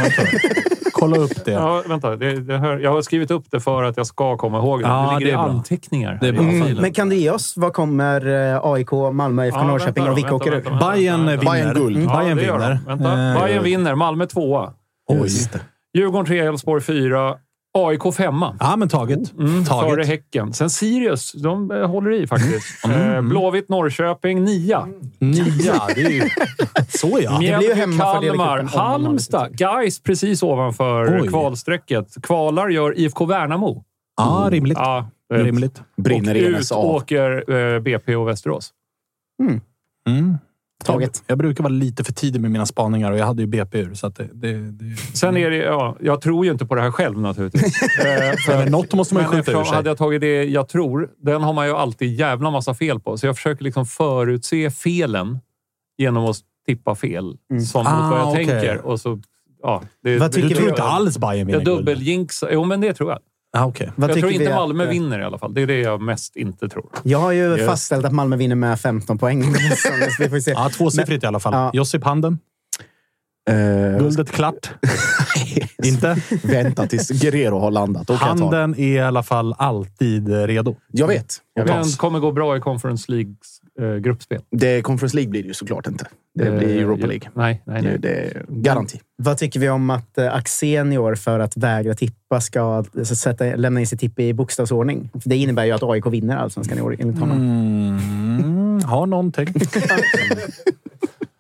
Kolla upp det. Ja, vänta. Det, det hör, jag har skrivit upp det för att jag ska komma ihåg det. Ja, det det ligger är i anteckningar. Det är bra. Mm. Men kan du ge oss, vad kommer eh, AIK, Malmö, IFK Ja, Norrköping vänta och vilka åker vänta. Bayern vinner. Bayern guld. Mm, Ja, Bayern det vinner. Vänta. Eh, Bayern vinner. Malmö tvåa. Oj. Djurgården tre, Elfsborg fyra. AIK femma. Ja, men taget. Mm, före taget. Häcken. Sen Sirius, de eh, håller i faktiskt. [laughs] Eh, Blåvitt Norrköping, nia. Nia, det är ju... [laughs] Så ja. blir ju Mjällby, Kalmar, Halmstad, Gais precis ovanför Oj. kvalstrecket. Kvalar gör IFK Värnamo. Ja, rimligt. Ja, rimligt. Brinner och ut åker eh, BP och Västerås. Mm. Taget. Jag, jag brukar vara lite för tidig med mina spaningar och jag hade ju BP ur. Så att det, det, det... Sen är det, ja, jag tror ju inte på det här själv naturligtvis. [laughs] Eh, för- något måste man ju skjuta ur sig. Hade jag tagit det jag tror, den har man ju alltid jävla massa fel på. Så jag försöker liksom förutse felen genom att tippa fel. Som mot vad jag Ah, okej. tänker. Och så, ja, det, Vad tycker Du tror inte alls Bayern vinner guld? dubbeljinx. Jo, men det tror jag. Ah, okay. Vad jag tror inte att, Malmö eh, vinner i alla fall. Det är det jag mest inte tror. Jag har ju Yes. fastställt att Malmö vinner med 15 poäng. [laughs] Vi får se. Ja, tvåsiffrigt i alla fall. Ja. Josip Handen. Eh, Guldet klart. [laughs] inte? Vänta tills Guerrero har landat. Då kan jag ta det. Handen är i alla fall alltid redo. Jag vet. Jag Men vet. kommer gå bra i Conference Leagues eh, gruppspel. Det Conference League blir det ju såklart inte. Det blir Eh, Europa League. Nej, nej, nej. det är garanti. Vad tycker vi om att eh, Axén i år, för att vägra tippa, ska alltså, sätta, lämna in sitt tipp i bokstavsordning? För det innebär ju att AIK vinner allsvenskan i år, enligt honom. Mm, har någonting. [laughs]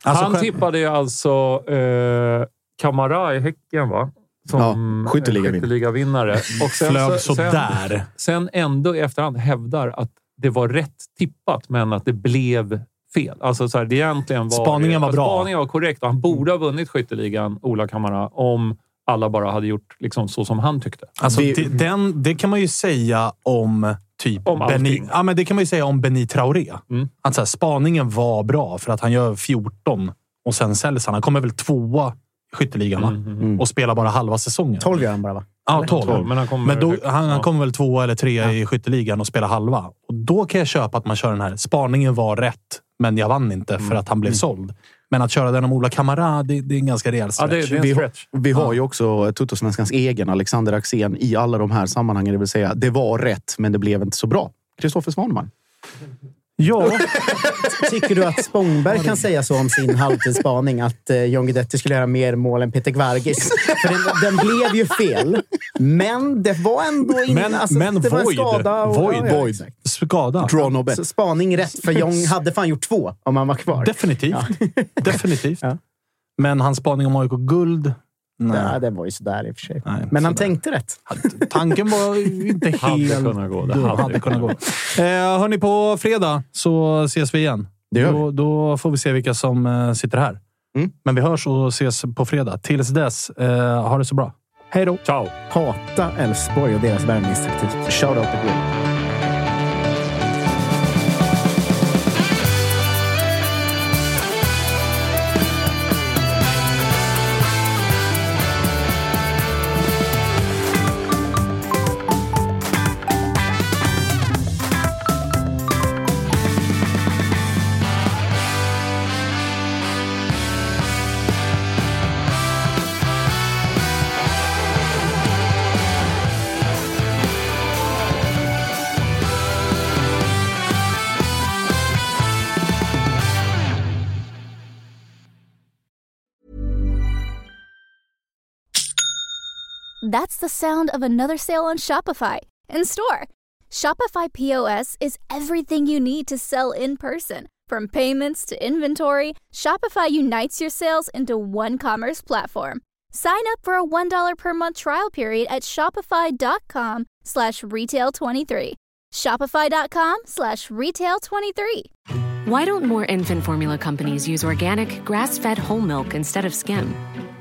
Alltså, Han själv- tippade ju alltså eh, Kamara i Häcken, va? Som Ja, skytteligavinnare. skytteligavinnare. Och sen, Flög så- sådär. Sen, sen ändå i efterhand hävdar att det var rätt tippat, men att det blev fel. Alltså så här, det egentligen var, Spaningen var alltså, bra. Spaningen var korrekt och han borde ha vunnit skytteligan, Ola Kamara, om alla bara hade gjort liksom så som han tyckte. Alltså, det, den, det kan man ju säga om typ Om allting. ja, men Det kan man ju säga om Beni Traoré. Mm. Att så här, spaningen var bra för att han gör 14 och sen säljs han. Han kommer väl tvåa skytteligan va? Mm, och spelar bara halva säsongen. 12 gör han bara, va? Ja, 12. 12, men han kommer Men då, han, han Ja. kommer väl tvåa eller trea i skytteligan och spelar halva. Och Då kan jag köpa att man kör den här. Spaningen var rätt, men jag vann inte Mm. för att han blev såld. Men att köra den om Ola Kamara, det, det är en ganska rejäl Ja, stretch. det, det är Vi en stretch. Vi har ju också Tuttosvenskans egen Alexander Axén i alla de här sammanhangen. Det vill säga, det var rätt, men det blev inte så bra. Kristoffer Svaneman. Ja, Tycker du att Spångberg kan säga så om sin halvtidsspaning? Att eh, John Guidetti skulle göra mer mål än Peter Gvargis? För den, den blev ju fel. Men det var ändå ingen... Men- alltså, men det var en void. skada. Och, Void, ja, ja, void. skada. Draw no bet. Så spaning rätt, för John hade fan gjort två om han var kvar. Definitivt. Definitivt. Ja. Men hans spaning om AIK Nej. Ja, det var ju sådär i och för sig. Nej, Men han sådär. tänkte rätt. Tanken var inte Hade helt kunnat gå. Det hade Hade kunnat gå. Eh, hörni, på fredag så ses vi igen. Det gör vi. Då, då får vi se vilka som eh, sitter här. Mm. Men vi hörs och ses på fredag. Tills dess, eh, ha det så bra. Hej då! Ciao! Hata Elfsborg och deras värvningstaktik. Shout out to Gwen. That's the sound of another sale on Shopify in store. Shopify POS is everything you need to sell in person. From payments to inventory, Shopify unites your sales into one commerce platform. Sign up for a $1 per month trial period at shopify.com slash retail23. Shopify.com slash retail23. Why don't more infant formula companies use organic, grass-fed whole milk instead of skim?